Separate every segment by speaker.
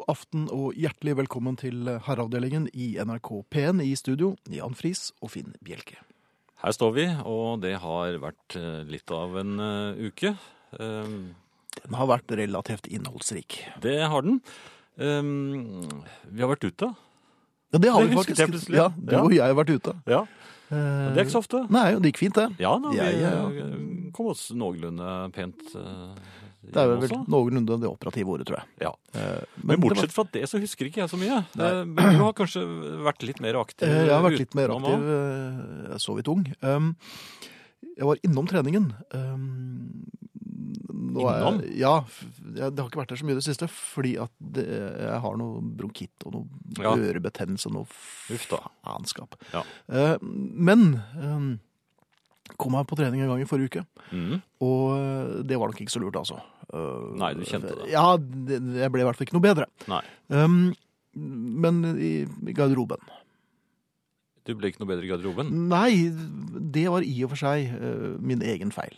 Speaker 1: God aften og hjertelig velkommen til Herreavdelingen i NRK P1 i studio. Jan Friis og Finn Bjelke.
Speaker 2: Her står vi, og det har vært eh, litt av en uh, uke. Um,
Speaker 1: Den har vært relativt innholdsrik.
Speaker 2: det har den. Um, vi har vært ute.
Speaker 1: Ja, det har
Speaker 2: Det
Speaker 1: vi faktisk.
Speaker 2: jeg.
Speaker 1: Ja, du
Speaker 2: Ja.
Speaker 1: og jeg har vært ute.
Speaker 2: Ja,
Speaker 1: Eh,
Speaker 2: Det er ikke så ofte.
Speaker 1: Nei, det gikk fint det.
Speaker 2: Ja, da, vi
Speaker 1: Ja, ja,
Speaker 2: kom oss noenlunde pent eh,
Speaker 1: Det er vel
Speaker 2: også.
Speaker 1: noenlunde det operative ordet, tror jeg.
Speaker 2: Ja. Men,
Speaker 1: Men var-
Speaker 2: bortsett fra det, så husker ikke jeg så mye.
Speaker 1: Nei.
Speaker 2: Eh, Men du har kanskje vært litt mer aktiv?
Speaker 1: Eh, Jeg har vært litt mer aktiv. eh, Jeg er så vidt ung. Um, Jeg var innom treningen. Um,
Speaker 2: Innom?
Speaker 1: Jeg, ja, det har ikke vært der så mye i det siste, fordi at det, jeg har noe bronkitt og noe
Speaker 2: Ja.
Speaker 1: ørebetennelse og noe faenskap.
Speaker 2: Ja.
Speaker 1: Eh, Men um, kom her på trening en gang i forrige uke,
Speaker 2: mm.
Speaker 1: og eh, det var nok ikke så lurt, altså. Eh,
Speaker 2: Nei, du kjente det.
Speaker 1: Ja, jeg ble i hvert fall ikke noe bedre.
Speaker 2: Nei,
Speaker 1: Um, men i, i garderoben
Speaker 2: du ble ikke noe bedre i garderoben?
Speaker 1: Nei, det var i og for seg uh, min egen feil.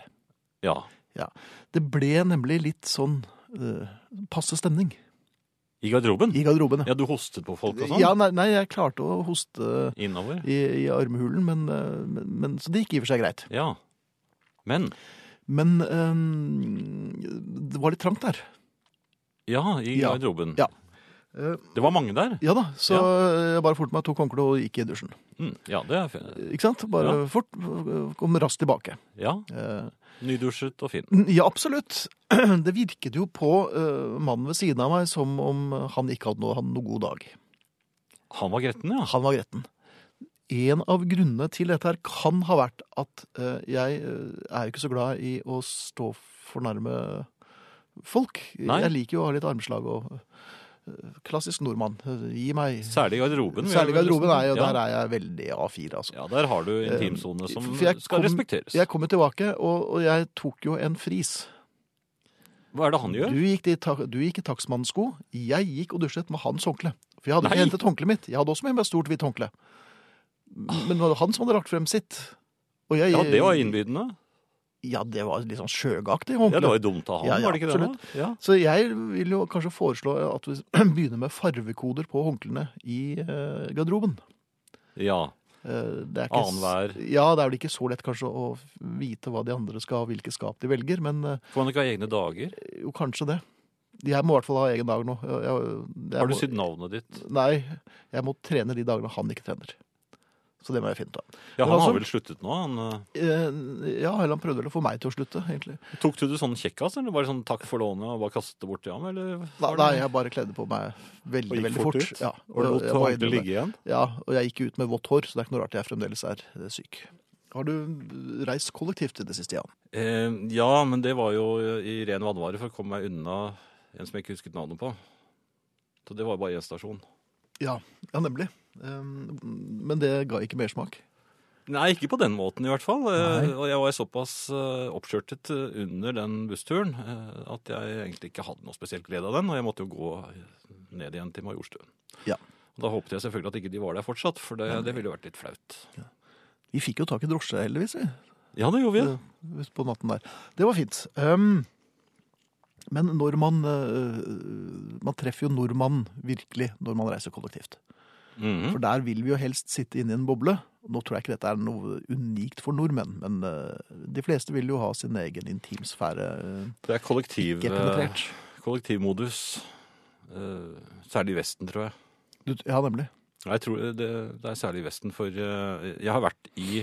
Speaker 2: Ja. ja.
Speaker 1: Det ble nemlig litt sånn uh, passe stemning
Speaker 2: I garderoben?
Speaker 1: i garderoben.
Speaker 2: Ja, ja. du hostet på folk og sånn?
Speaker 1: Ja, nei, nei, jeg klarte å hoste
Speaker 2: Innover?
Speaker 1: i, i armhulen, men, men, men, så det gikk i og for seg greit.
Speaker 2: Ja. Men
Speaker 1: Men eh, det var litt trangt der.
Speaker 2: Ja, i garderoben.
Speaker 1: Ja.
Speaker 2: Det var mange der.
Speaker 1: ja da, så jeg bare fort meg, tok håndkle og gikk i dusjen.
Speaker 2: Mm, ja, det er fint.
Speaker 1: Ikke sant? Bare
Speaker 2: Ja.
Speaker 1: fort, kom raskt tilbake.
Speaker 2: Ja,
Speaker 1: Eh,
Speaker 2: nydusjet og fin.
Speaker 1: Ja, absolutt. Det virket jo på uh, mannen ved siden av meg som om han ikke hadde noe, hadde noe god dag.
Speaker 2: Han var gretten, ja.
Speaker 1: Han var gretten. En av grunnene til dette her kan ha vært at uh, jeg eh, er jo ikke så glad i å stå for nærme folk.
Speaker 2: Nei.
Speaker 1: Jeg liker jo å ha litt armslag og klassisk nordmann. Eh, Gi meg
Speaker 2: Særlig i garderoben.
Speaker 1: Særlig garderoben er jo,
Speaker 2: ja.
Speaker 1: der er jeg veldig A4, altså.
Speaker 2: Ja, der har du intimsone som skal
Speaker 1: kom-
Speaker 2: respekteres.
Speaker 1: Jeg kommer tilbake, og, og jeg tok jo en fris.
Speaker 2: Hva er det han gjør?
Speaker 1: Du gikk, i du gikk i takstmannens sko. Jeg gikk og dusjet med hans håndkle. For jeg hadde
Speaker 2: Nei.
Speaker 1: ikke hentet håndkleet mitt. Jeg hadde også med meg stort, hvitt håndkle. Men det var han som hadde lagt frem sitt. Jeg,
Speaker 2: Ja, det var innbydende.
Speaker 1: Ja, det var litt sånn sjøgaktig
Speaker 2: Ja, det var jo dumt av ham,
Speaker 1: Ja, ja,
Speaker 2: var det ikke
Speaker 1: absolutt.
Speaker 2: det? Ja.
Speaker 1: Så jeg vil jo kanskje foreslå at vi begynner med farvekoder på håndklærne i uh, garderoben.
Speaker 2: ja.
Speaker 1: Uh, er
Speaker 2: Annenhver.
Speaker 1: Ja, det er vel ikke så lett kanskje å vite hva de andre skal ha, hvilke skap de velger, men uh,
Speaker 2: Får man ikke ha egne dager?
Speaker 1: jo, kanskje det. Jeg må i hvert fall ha egen dag nå. Jeg, jeg, jeg
Speaker 2: Har du sydd navnet ditt?
Speaker 1: Nei, jeg må trene de dagene han ikke trener. Så det må jeg finne ut av.
Speaker 2: Ja, han
Speaker 1: altså-
Speaker 2: har vel sluttet nå? Han, eh,
Speaker 1: Eh, Ja, eller han prøvde vel å få meg til å slutte, egentlig.
Speaker 2: tok du det sånn kjekkas, eller var det sånn takk for lånet og bare kastet det bort til ham? Eller
Speaker 1: Nei, nei, jeg bare kledde på meg veldig,
Speaker 2: Og
Speaker 1: veldig
Speaker 2: fort
Speaker 1: fort.
Speaker 2: ut?
Speaker 1: Ja, og,
Speaker 2: og
Speaker 1: jeg må
Speaker 2: håndkleet ligge igjen?
Speaker 1: Ja, og jeg gikk ut med vått hår, så det er ikke noe rart jeg fremdeles er eh, syk. Har du reist kollektivt i det siste, Jan?
Speaker 2: Eh, ja, men det var jo i ren vannvare for å komme meg unna en som jeg ikke husket navnet på. Så det var bare én stasjon.
Speaker 1: Ja, ja nemlig. Eh, Men det ga ikke mersmak.
Speaker 2: Nei, ikke på den måten i hvert fall. Eh,
Speaker 1: Nei.
Speaker 2: Og jeg var såpass eh, oppskjørtet eh, under den bussturen at jeg egentlig ikke hadde noe spesielt glede av den, og jeg måtte jo gå ned igjen til Majorstuen.
Speaker 1: Ja.
Speaker 2: Og da håpet jeg selvfølgelig at ikke de var der fortsatt, for det, det ville vært litt flaut.
Speaker 1: Vi fikk jo tak i drosje, heldigvis, vi.
Speaker 2: Ja, det gjorde vi.
Speaker 1: på natten der. Det var fint. Um, men når man uh, Man treffer jo nordmannen virkelig når man reiser kollektivt.
Speaker 2: Mhm.
Speaker 1: For der vil vi jo helst sitte inne i en boble. Nå tror jeg ikke dette er noe unikt for nordmenn, men eh, de fleste vil jo ha sin egen intimsfære uh,
Speaker 2: Det er kollektiv,
Speaker 1: penetrert.
Speaker 2: kollektivmodus. eh, særlig i Vesten, tror jeg.
Speaker 1: Du, ja, nemlig.
Speaker 2: Jeg tror det, det er særlig i Vesten, for eh, jeg har vært i,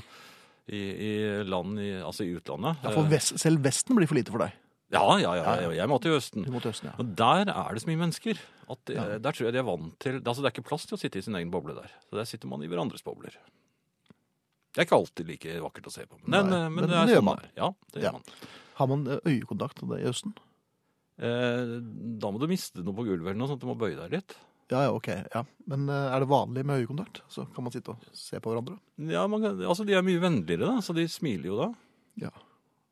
Speaker 2: i, i land, i, altså i utlandet.
Speaker 1: Ja, for vest, selv Vesten blir for lite for deg.
Speaker 2: Ja, ja, ja,
Speaker 1: Ja,
Speaker 2: jeg, må i Østen.
Speaker 1: Du må til Østen, ja.
Speaker 2: Og der er det så mye mennesker. At det,
Speaker 1: Ja.
Speaker 2: Der tror jeg de er vant til altså Det er ikke plass til å sitte i sin egen boble der. Så der sitter man i hverandres bobler. Det er ikke alltid like vakkert å se på. Men,
Speaker 1: Nei,
Speaker 2: men,
Speaker 1: men
Speaker 2: det er
Speaker 1: det gjør
Speaker 2: sånn
Speaker 1: man.
Speaker 2: Ja, det gjør man.
Speaker 1: Har man eh, øyekontakt i Østen?
Speaker 2: Eh, da må du miste noe på gulvet eller noe, at du må bøye deg litt.
Speaker 1: Ja, ja, ok. Ja. Men eh, er det vanlig med øyekontakt? Så kan man sitte og se på hverandre?
Speaker 2: Ja, man, kan- altså De er mye vennligere, da, så de smiler jo da.
Speaker 1: Ja,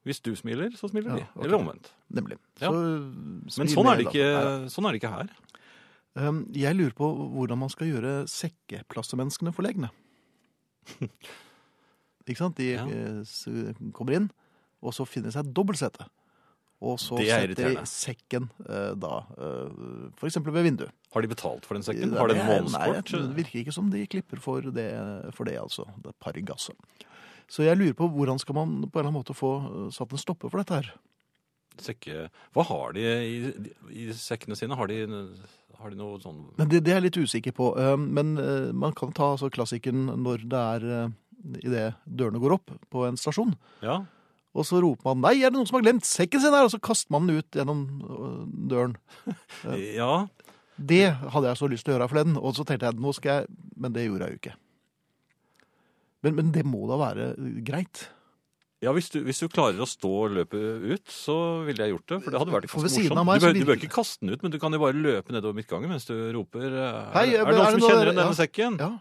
Speaker 2: Hvis du smiler, så smiler
Speaker 1: Ja,
Speaker 2: de. Eller omvendt.
Speaker 1: nemlig. Så,
Speaker 2: Men sånn er, det ikke, sånn er det ikke her.
Speaker 1: Um, Jeg lurer på hvordan man skal gjøre sekkeplassemenneskene forlegne. Ikke sant? De eh, kommer inn, og så finner de seg et dobbeltsete. Og så
Speaker 2: er
Speaker 1: setter de sekken eh, da, eh, eksempel ved vinduet.
Speaker 2: Har de betalt for den sekken? Har de
Speaker 1: en
Speaker 2: en
Speaker 1: Nei, det virker ikke som de klipper for det, for det altså. Det Pargas. Så jeg lurer på hvordan skal man på en eller annen måte få eh, satt en stopper for dette her?
Speaker 2: Sekke... Hva har de i, i sekkene sine? Har de, har de noe sånn
Speaker 1: Men det, det er jeg litt usikker på. Eh, Men eh, man kan ta altså, klassikeren når det er idet dørene går opp på en stasjon.
Speaker 2: Ja,
Speaker 1: Og så roper man 'nei, er det noen som har glemt sekken sin her?' Og så kaster man den ut gjennom døren.
Speaker 2: ja.
Speaker 1: Det hadde jeg så lyst til å gjøre her forleden. Og så tenkte jeg nå skal jeg Men det gjorde jeg jo ikke. Men, men det må da være greit?
Speaker 2: ja hvis, du, hvis du klarer å stå løpet ut, så ville jeg gjort det. For det hadde vært ganske morsomt.
Speaker 1: meg
Speaker 2: Du bør, du bør ikke kaste den ut, men du kan jo bare løpe nedover midtgangen mens du roper eh,
Speaker 1: Hei,
Speaker 2: er,
Speaker 1: er
Speaker 2: det noen som
Speaker 1: noe-
Speaker 2: kjenner igjen denne
Speaker 1: ja.
Speaker 2: sekken?
Speaker 1: Ja.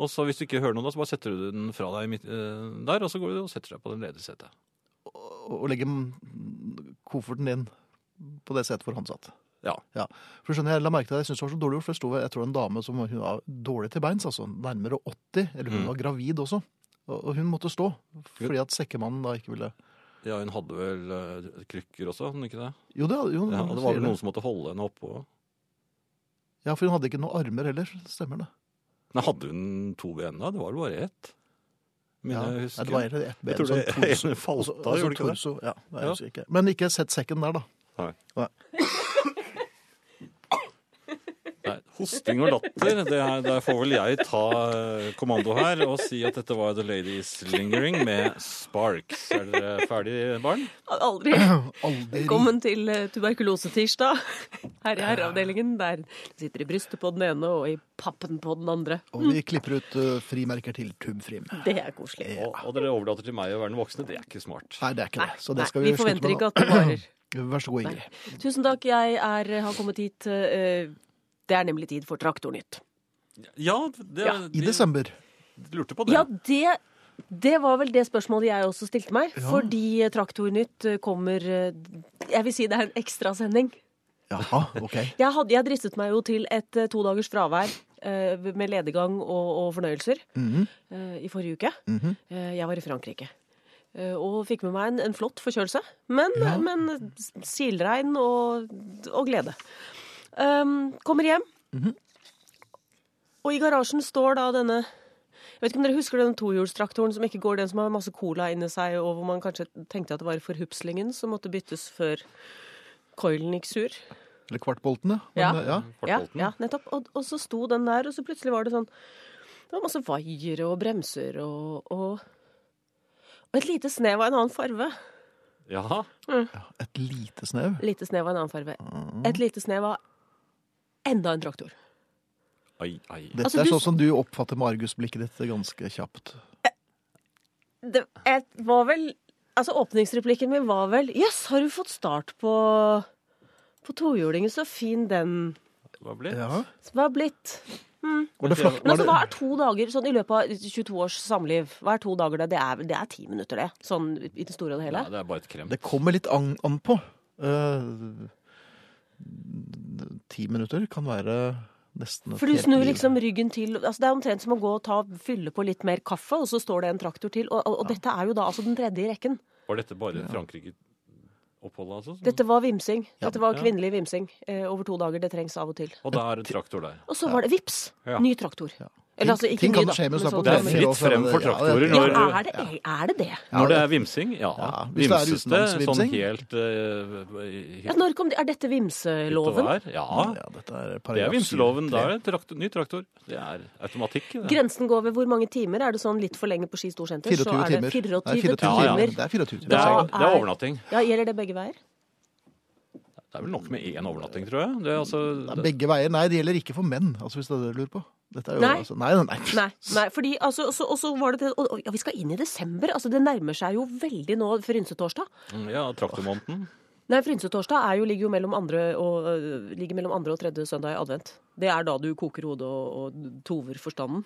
Speaker 2: Og så hvis du ikke hører noen, da, så bare setter du den fra deg midt, eh, der, og så går du og setter deg på den ledige setet.
Speaker 1: Og, og legge mm, kofferten din på det setet hvor han satt.
Speaker 2: Ja.
Speaker 1: For skjønner Jeg la merke til det, jeg synes det var så dårlig gjort, for det sto jeg tror en dame som hun var dårlig til beins, altså nærmere 80, eller hun
Speaker 2: Mm.
Speaker 1: var gravid også. Og hun måtte stå, fordi at sekkemannen da ikke ville
Speaker 2: Ja, hun hadde vel eh, krykker også, hadde hun ikke det?
Speaker 1: Jo, det, jo,
Speaker 2: Ja, og det var vel noen som måtte holde henne oppå.
Speaker 1: Ja, for hun hadde ikke noen armer heller, stemmer det?
Speaker 2: Nei, hadde hun to ben da? Det var vel bare ett? Men
Speaker 1: Ja,
Speaker 2: jeg
Speaker 1: Nei,
Speaker 2: husker
Speaker 1: det var egentlig ett ben.
Speaker 2: Jeg tror
Speaker 1: sånn
Speaker 2: det
Speaker 1: torso.
Speaker 2: ene falt av,
Speaker 1: altså
Speaker 2: gjorde det ikke det?
Speaker 1: Ja, det er
Speaker 2: Ja.
Speaker 1: jeg ikke. Men ikke sett sekken der, da.
Speaker 2: Nei. Nei, hosting og latter, det, er, der får vel jeg ta eh, kommando her og si at dette var The Ladies Lingering med Sparks. Er dere ferdige, barn?
Speaker 3: Aldri.
Speaker 1: Aldri.
Speaker 3: Velkommen til eh, tuberkulosetirsdag her i herreavdelingen. Der sitter i brystet på den ene og i pappen på den andre.
Speaker 1: Og vi klipper ut uh, frimerker til Tubfrim.
Speaker 3: Det er koselig.
Speaker 2: Og, og dere overlater til meg å være den voksne. Det er ikke smart.
Speaker 1: Nei, det er ikke det. Så det skal vi,
Speaker 3: vi forventer
Speaker 1: slutte
Speaker 3: ikke
Speaker 1: med
Speaker 3: at det varer.
Speaker 1: nå. Vær så god, Ingrid.
Speaker 3: Tusen takk, jeg er, har kommet hit. eh, Det er nemlig tid for Traktornytt.
Speaker 2: Ja, det,
Speaker 3: Ja,
Speaker 1: I desember.
Speaker 2: Lurte på det.
Speaker 3: Ja, det, det var vel det spørsmålet jeg også stilte meg.
Speaker 1: Ja.
Speaker 3: Fordi Traktornytt kommer Jeg vil si det er en ekstrasending.
Speaker 1: Jaha, ok.
Speaker 3: Jeg, hadde, jeg dristet meg jo til et eh, to dagers fravær eh, med ledegang og, og fornøyelser
Speaker 1: mm
Speaker 3: -hmm. uh, i forrige uke.
Speaker 1: Mm
Speaker 3: -hmm. uh, Jeg var i Frankrike. eh, Og fikk med meg en, en flott forkjølelse. Men,
Speaker 1: Ja.
Speaker 3: men silregn og, og glede. Um, kommer hjem.
Speaker 1: Mhm.
Speaker 3: Og i garasjen står da denne Jeg vet ikke om dere husker den tohjulstraktoren som ikke går, den som har masse cola inni seg, og hvor man kanskje tenkte at det var forhupslingen som måtte byttes før coilen gikk sur.
Speaker 1: Eller kvartboltene.
Speaker 3: Ja.
Speaker 1: Ja.
Speaker 3: Ja,
Speaker 2: Kvartbolten.
Speaker 3: ja nettopp. Og, og så sto den der, og så plutselig var det sånn Det var masse vaiere og bremser og, og Og et lite snev av en annen farve.
Speaker 2: Jaha.
Speaker 1: Ja, Et lite snev.
Speaker 3: Lite snev av en annen farve.
Speaker 1: Ah.
Speaker 3: Et lite snev av enda en traktor.
Speaker 2: Ai, ai.
Speaker 1: Dette
Speaker 3: Altså,
Speaker 1: er
Speaker 3: du-
Speaker 1: sånn som du oppfatter Margus-blikket ditt ganske kjapt.
Speaker 3: Det jeg var vel Altså, åpningsreplikken min var vel Jøss, har du fått start på på tohjulingen? Så fin den
Speaker 2: var blitt. det?
Speaker 1: Ja.
Speaker 3: var blitt.
Speaker 1: Var det flak,
Speaker 3: Men altså, hva er to dager sånn i løpet av 22 års samliv? Hva er to dager det? Det er, det er ti minutter, det. Sånn i det store og det hele.
Speaker 2: Ja, det er bare et krem.
Speaker 1: det kommer litt an, an på. Eh, ti minutter kan være nesten
Speaker 3: For du snur liksom ryggen til altså Det er omtrent som å gå og ta, fylle på litt mer kaffe, og så står det en traktor til. Og, og, og dette er jo da altså den tredje i rekken.
Speaker 2: Var dette bare Frankrike-oppholdet, altså?
Speaker 3: Dette var vimsing. Dette var kvinnelig vimsing eh, over to dager. Det trengs av og til.
Speaker 2: Og da er det traktor der.
Speaker 3: Og så var det vips!
Speaker 2: Ja.
Speaker 3: Ny traktor. Eller altså ikke
Speaker 1: Ting kan
Speaker 3: da.
Speaker 1: skje med på
Speaker 3: sånn-
Speaker 2: Det er fritt frem for
Speaker 1: det- ja,
Speaker 2: traktorer
Speaker 1: det-
Speaker 3: Ja,
Speaker 2: når-
Speaker 3: er det, er det det?
Speaker 2: Når det er vimsing, ja.
Speaker 1: Ja, hvis det er
Speaker 2: Vimsete, sånn helt uh,
Speaker 3: Ja, når kom det? Er dette vimseloven?
Speaker 2: Ja,
Speaker 1: Ja, dette er
Speaker 2: det er vimseloven.
Speaker 1: 7.3.
Speaker 2: Da er det traktor, ny traktor. Det er automatikk. det.
Speaker 3: Grensen går ved hvor mange timer? Er det sånn litt for lenge på Ski Storsenter,
Speaker 1: 24
Speaker 3: så er det
Speaker 1: timer.
Speaker 3: 24
Speaker 1: Nei, 24
Speaker 3: timer.
Speaker 2: Ja, ja.
Speaker 1: Det er 24
Speaker 2: Det er, det er
Speaker 3: er-
Speaker 2: overnatting.
Speaker 3: Ja, Gjelder det begge veier?
Speaker 2: Det er vel nok med én overnatting, tror jeg. Det er altså,
Speaker 1: Nei, Begge veier. Nei, det gjelder ikke for menn, altså, hvis det er det du lurer på. Dette er jo,
Speaker 3: Nei.
Speaker 1: Altså, nei, nei, nei.
Speaker 3: Nei, nei fordi altså, og så- og så var det det, og, og, ja, vi skal inn i desember. Altså, det nærmer seg jo veldig nå frynsetorsdag.
Speaker 2: ja, traktormåneden.
Speaker 3: Nei, Frynsetorsdag er ligger jo mellom andre, og, øh, ligger mellom andre og tredje søndag i advent. Det er da du koker hodet og, og tover forstanden.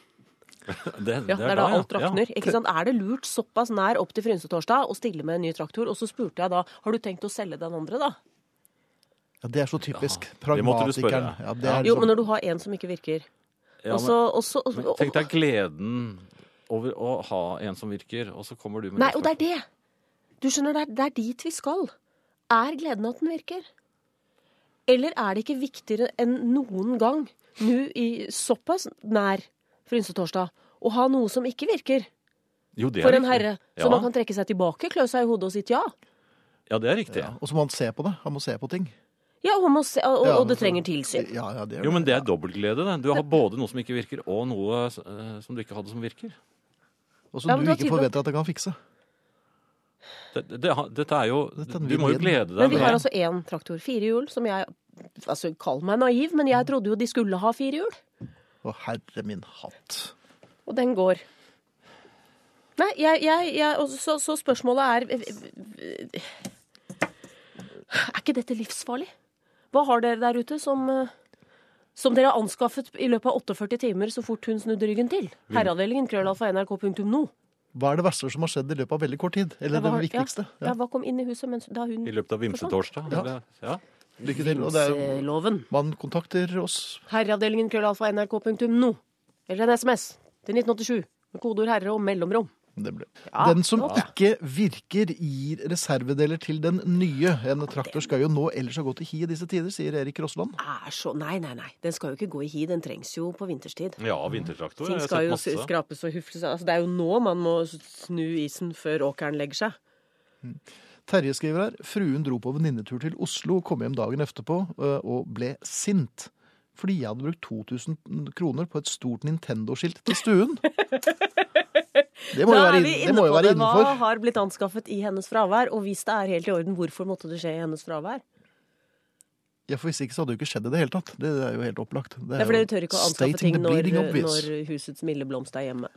Speaker 2: Det,
Speaker 3: Ja, det er da alt
Speaker 2: ja.
Speaker 3: Ikke sant? Er det lurt såpass nær opp til Frynsetorsdag å stille med en ny traktor? Og så spurte jeg da har du tenkt å selge den andre, da?
Speaker 1: Ja, det er så typisk.
Speaker 2: Ja, det måtte du spørre.
Speaker 1: Pragmatikeren. Ja,
Speaker 2: Ja.
Speaker 3: Jo,
Speaker 1: liksom-
Speaker 3: men når du har en som ikke virker
Speaker 2: Ja, men, tenk deg gleden over å ha en som virker, og så kommer du med
Speaker 3: Nei, og det er det! Du skjønner, det er, det er dit vi skal. Er gleden at den virker? Eller er det ikke viktigere enn noen gang, nå i såpass nær frynsetorsdag, å ha noe som ikke virker
Speaker 2: Jo, det er
Speaker 3: for en
Speaker 2: herre.
Speaker 3: herre? Så man kan trekke seg tilbake, klø seg i hodet og si ja.
Speaker 2: Ja, det er riktig.
Speaker 1: Ja. Og så må han se på det. Han må se på ting.
Speaker 3: Ja, og, må se, og, og det trenger tilsyn.
Speaker 1: Ja, ja, det er
Speaker 2: Jo, men det er dobbeltglede. det. Du har både noe som ikke virker, og noe uh, som du ikke hadde som virker.
Speaker 1: Og som
Speaker 3: Ja,
Speaker 1: du ikke forventer at det kan fikse.
Speaker 2: Det, det, det, dette er jo
Speaker 1: Dette er
Speaker 2: Du må jo glede deg.
Speaker 3: Men vi har altså én traktor, fire hjul, som jeg Altså, kall meg naiv, men jeg trodde jo de skulle ha fire hjul.
Speaker 1: Å, herre min hatt.
Speaker 3: Og den går. Nei, jeg, jeg, jeg så, så spørsmålet er Er ikke dette livsfarlig? Hva har dere der ute som eh, som dere har anskaffet i løpet av 48 timer så fort hun snudde ryggen til? Herreavdelingen krøllalfa nrk.no.
Speaker 1: Hva er det verste som har skjedd i løpet av veldig kort tid? Eller
Speaker 3: Ja, hva-
Speaker 1: det viktigste?
Speaker 3: Ja, ja, hva kom inn i huset mens, da hun
Speaker 2: i løpet av vimsetorsdag.
Speaker 1: Ja.
Speaker 2: Ja.
Speaker 1: Lykke til. Og det er man kontakter oss.
Speaker 3: Herreavdelingen krøllalfa nrk.no. Eller en SMS til 1987 med kodeord 'herre' og mellomrom. Ja,
Speaker 1: Den som
Speaker 3: ja.
Speaker 1: ikke virker, gir reservedeler til den nye. En traktor skal jo nå ellers ha gått i hi i disse tider, sier Erik Rossland.
Speaker 3: Er så Nei, nei, nei. Den skal jo ikke gå i hi. Den trengs jo på vinterstid.
Speaker 2: ja, vintertraktor.
Speaker 3: Ting skal jo
Speaker 2: masse.
Speaker 3: skrapes og hufles. Altså, det er jo nå man må snu isen før åkeren legger seg.
Speaker 1: Terje skriver her. Fruen dro på venninnetur til Oslo, kom hjem dagen etterpå øh, og ble sint. Fordi jeg hadde brukt 2000 kroner på et stort Nintendo-skilt til stuen. Det må jo
Speaker 3: Da
Speaker 1: være,
Speaker 3: er
Speaker 1: inn-
Speaker 3: vi
Speaker 1: det
Speaker 3: inne
Speaker 1: må
Speaker 3: på
Speaker 1: være
Speaker 3: det. Hva har blitt anskaffet i hennes fravær? Og hvis det er helt i orden, hvorfor måtte det skje i hennes fravær?
Speaker 1: Ja, for Hvis ikke så hadde det jo ikke skjedd i det hele tatt. Det er jo helt opplagt. Det
Speaker 3: Det er fordi
Speaker 1: jo
Speaker 3: dere tør ikke å anskaffe ting når, når husets milde blomst er hjemme.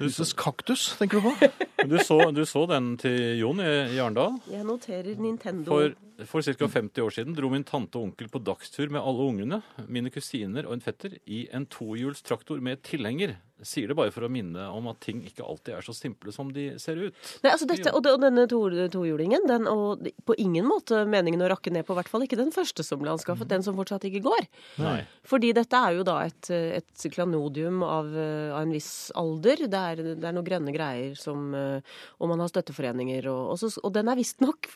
Speaker 1: Husets kaktus, tenker du på?
Speaker 2: Du så, du så den til Jon i, i Arendal?
Speaker 3: Jeg noterer Nintendo.
Speaker 2: For, for ca. 50 år siden dro min tante og onkel på dagstur med alle ungene, mine kusiner og en fetter, i en tohjulstraktor med tilhenger. Sier det bare for å minne om at ting ikke alltid er så simple som de ser ut.
Speaker 3: Nei, altså dette, og, denne to- tohjulingen, den og på ingen måte meningen å rakke ned på, i hvert fall ikke den første som ble anskaffet, den som fortsatt ikke går.
Speaker 2: Nei.
Speaker 3: Fordi dette er jo da et, et klanodium av, eh, av en viss alder. Det er, det er noen grønne greier som eh, Og man har støtteforeninger og, og, så, og den er visstnok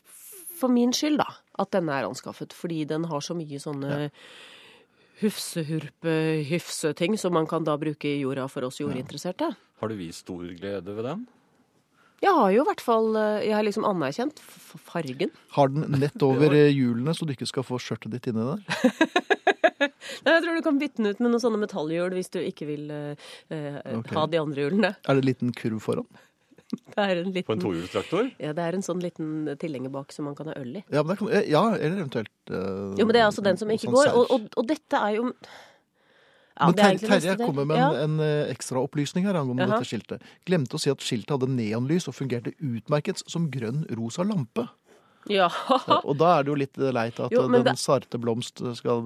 Speaker 3: for min skyld, da, at denne er anskaffet. Fordi den har så mye sånne hufsehurpe-hyfseting som man kan da bruke i jorda for oss jordinteresserte.
Speaker 2: Har du vist stor glede ved den?
Speaker 3: Jeg har jo i hvert fall eh, Jeg har liksom anerkjent fargen.
Speaker 1: Har den nett over eh, hjulene, så du ikke skal få skjørtet ditt inni der?
Speaker 3: Nei, Jeg tror du kan bytte den ut med noen sånne metallhjul hvis du ikke vil eh,
Speaker 1: okay.
Speaker 3: Ha de andre hjulene.
Speaker 1: Er det en liten kurv foran?
Speaker 3: Det er en
Speaker 2: På en tohjulstraktor?
Speaker 3: Ja, det er en sånn liten tilhenger bak som man kan ha øl i.
Speaker 1: Ja, men det kan, eh, ja eller eventuelt uh,
Speaker 3: Jo, men det er altså den som ikke
Speaker 1: sånn
Speaker 3: går. Og, og, og dette er jo ja,
Speaker 1: men
Speaker 3: er
Speaker 1: Terje
Speaker 3: del.
Speaker 1: kommer med en,
Speaker 3: Ja.
Speaker 1: en eh, ekstra opplysning her angående dette skiltet. Glemte å si at skiltet hadde neonlys og fungerte utmerket som grønn-rosa lampe.
Speaker 3: Ja.
Speaker 1: Ja, og da er det jo litt leit at
Speaker 3: Jo,
Speaker 1: den
Speaker 3: det-
Speaker 1: sarte blomst skal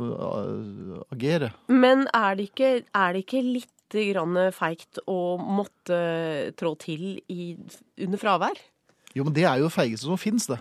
Speaker 1: agere.
Speaker 3: Men er det ikke, er det ikke litt grann feigt å måtte trå til i, under fravær?
Speaker 1: Jo, men det er jo det feigeste som fins, det.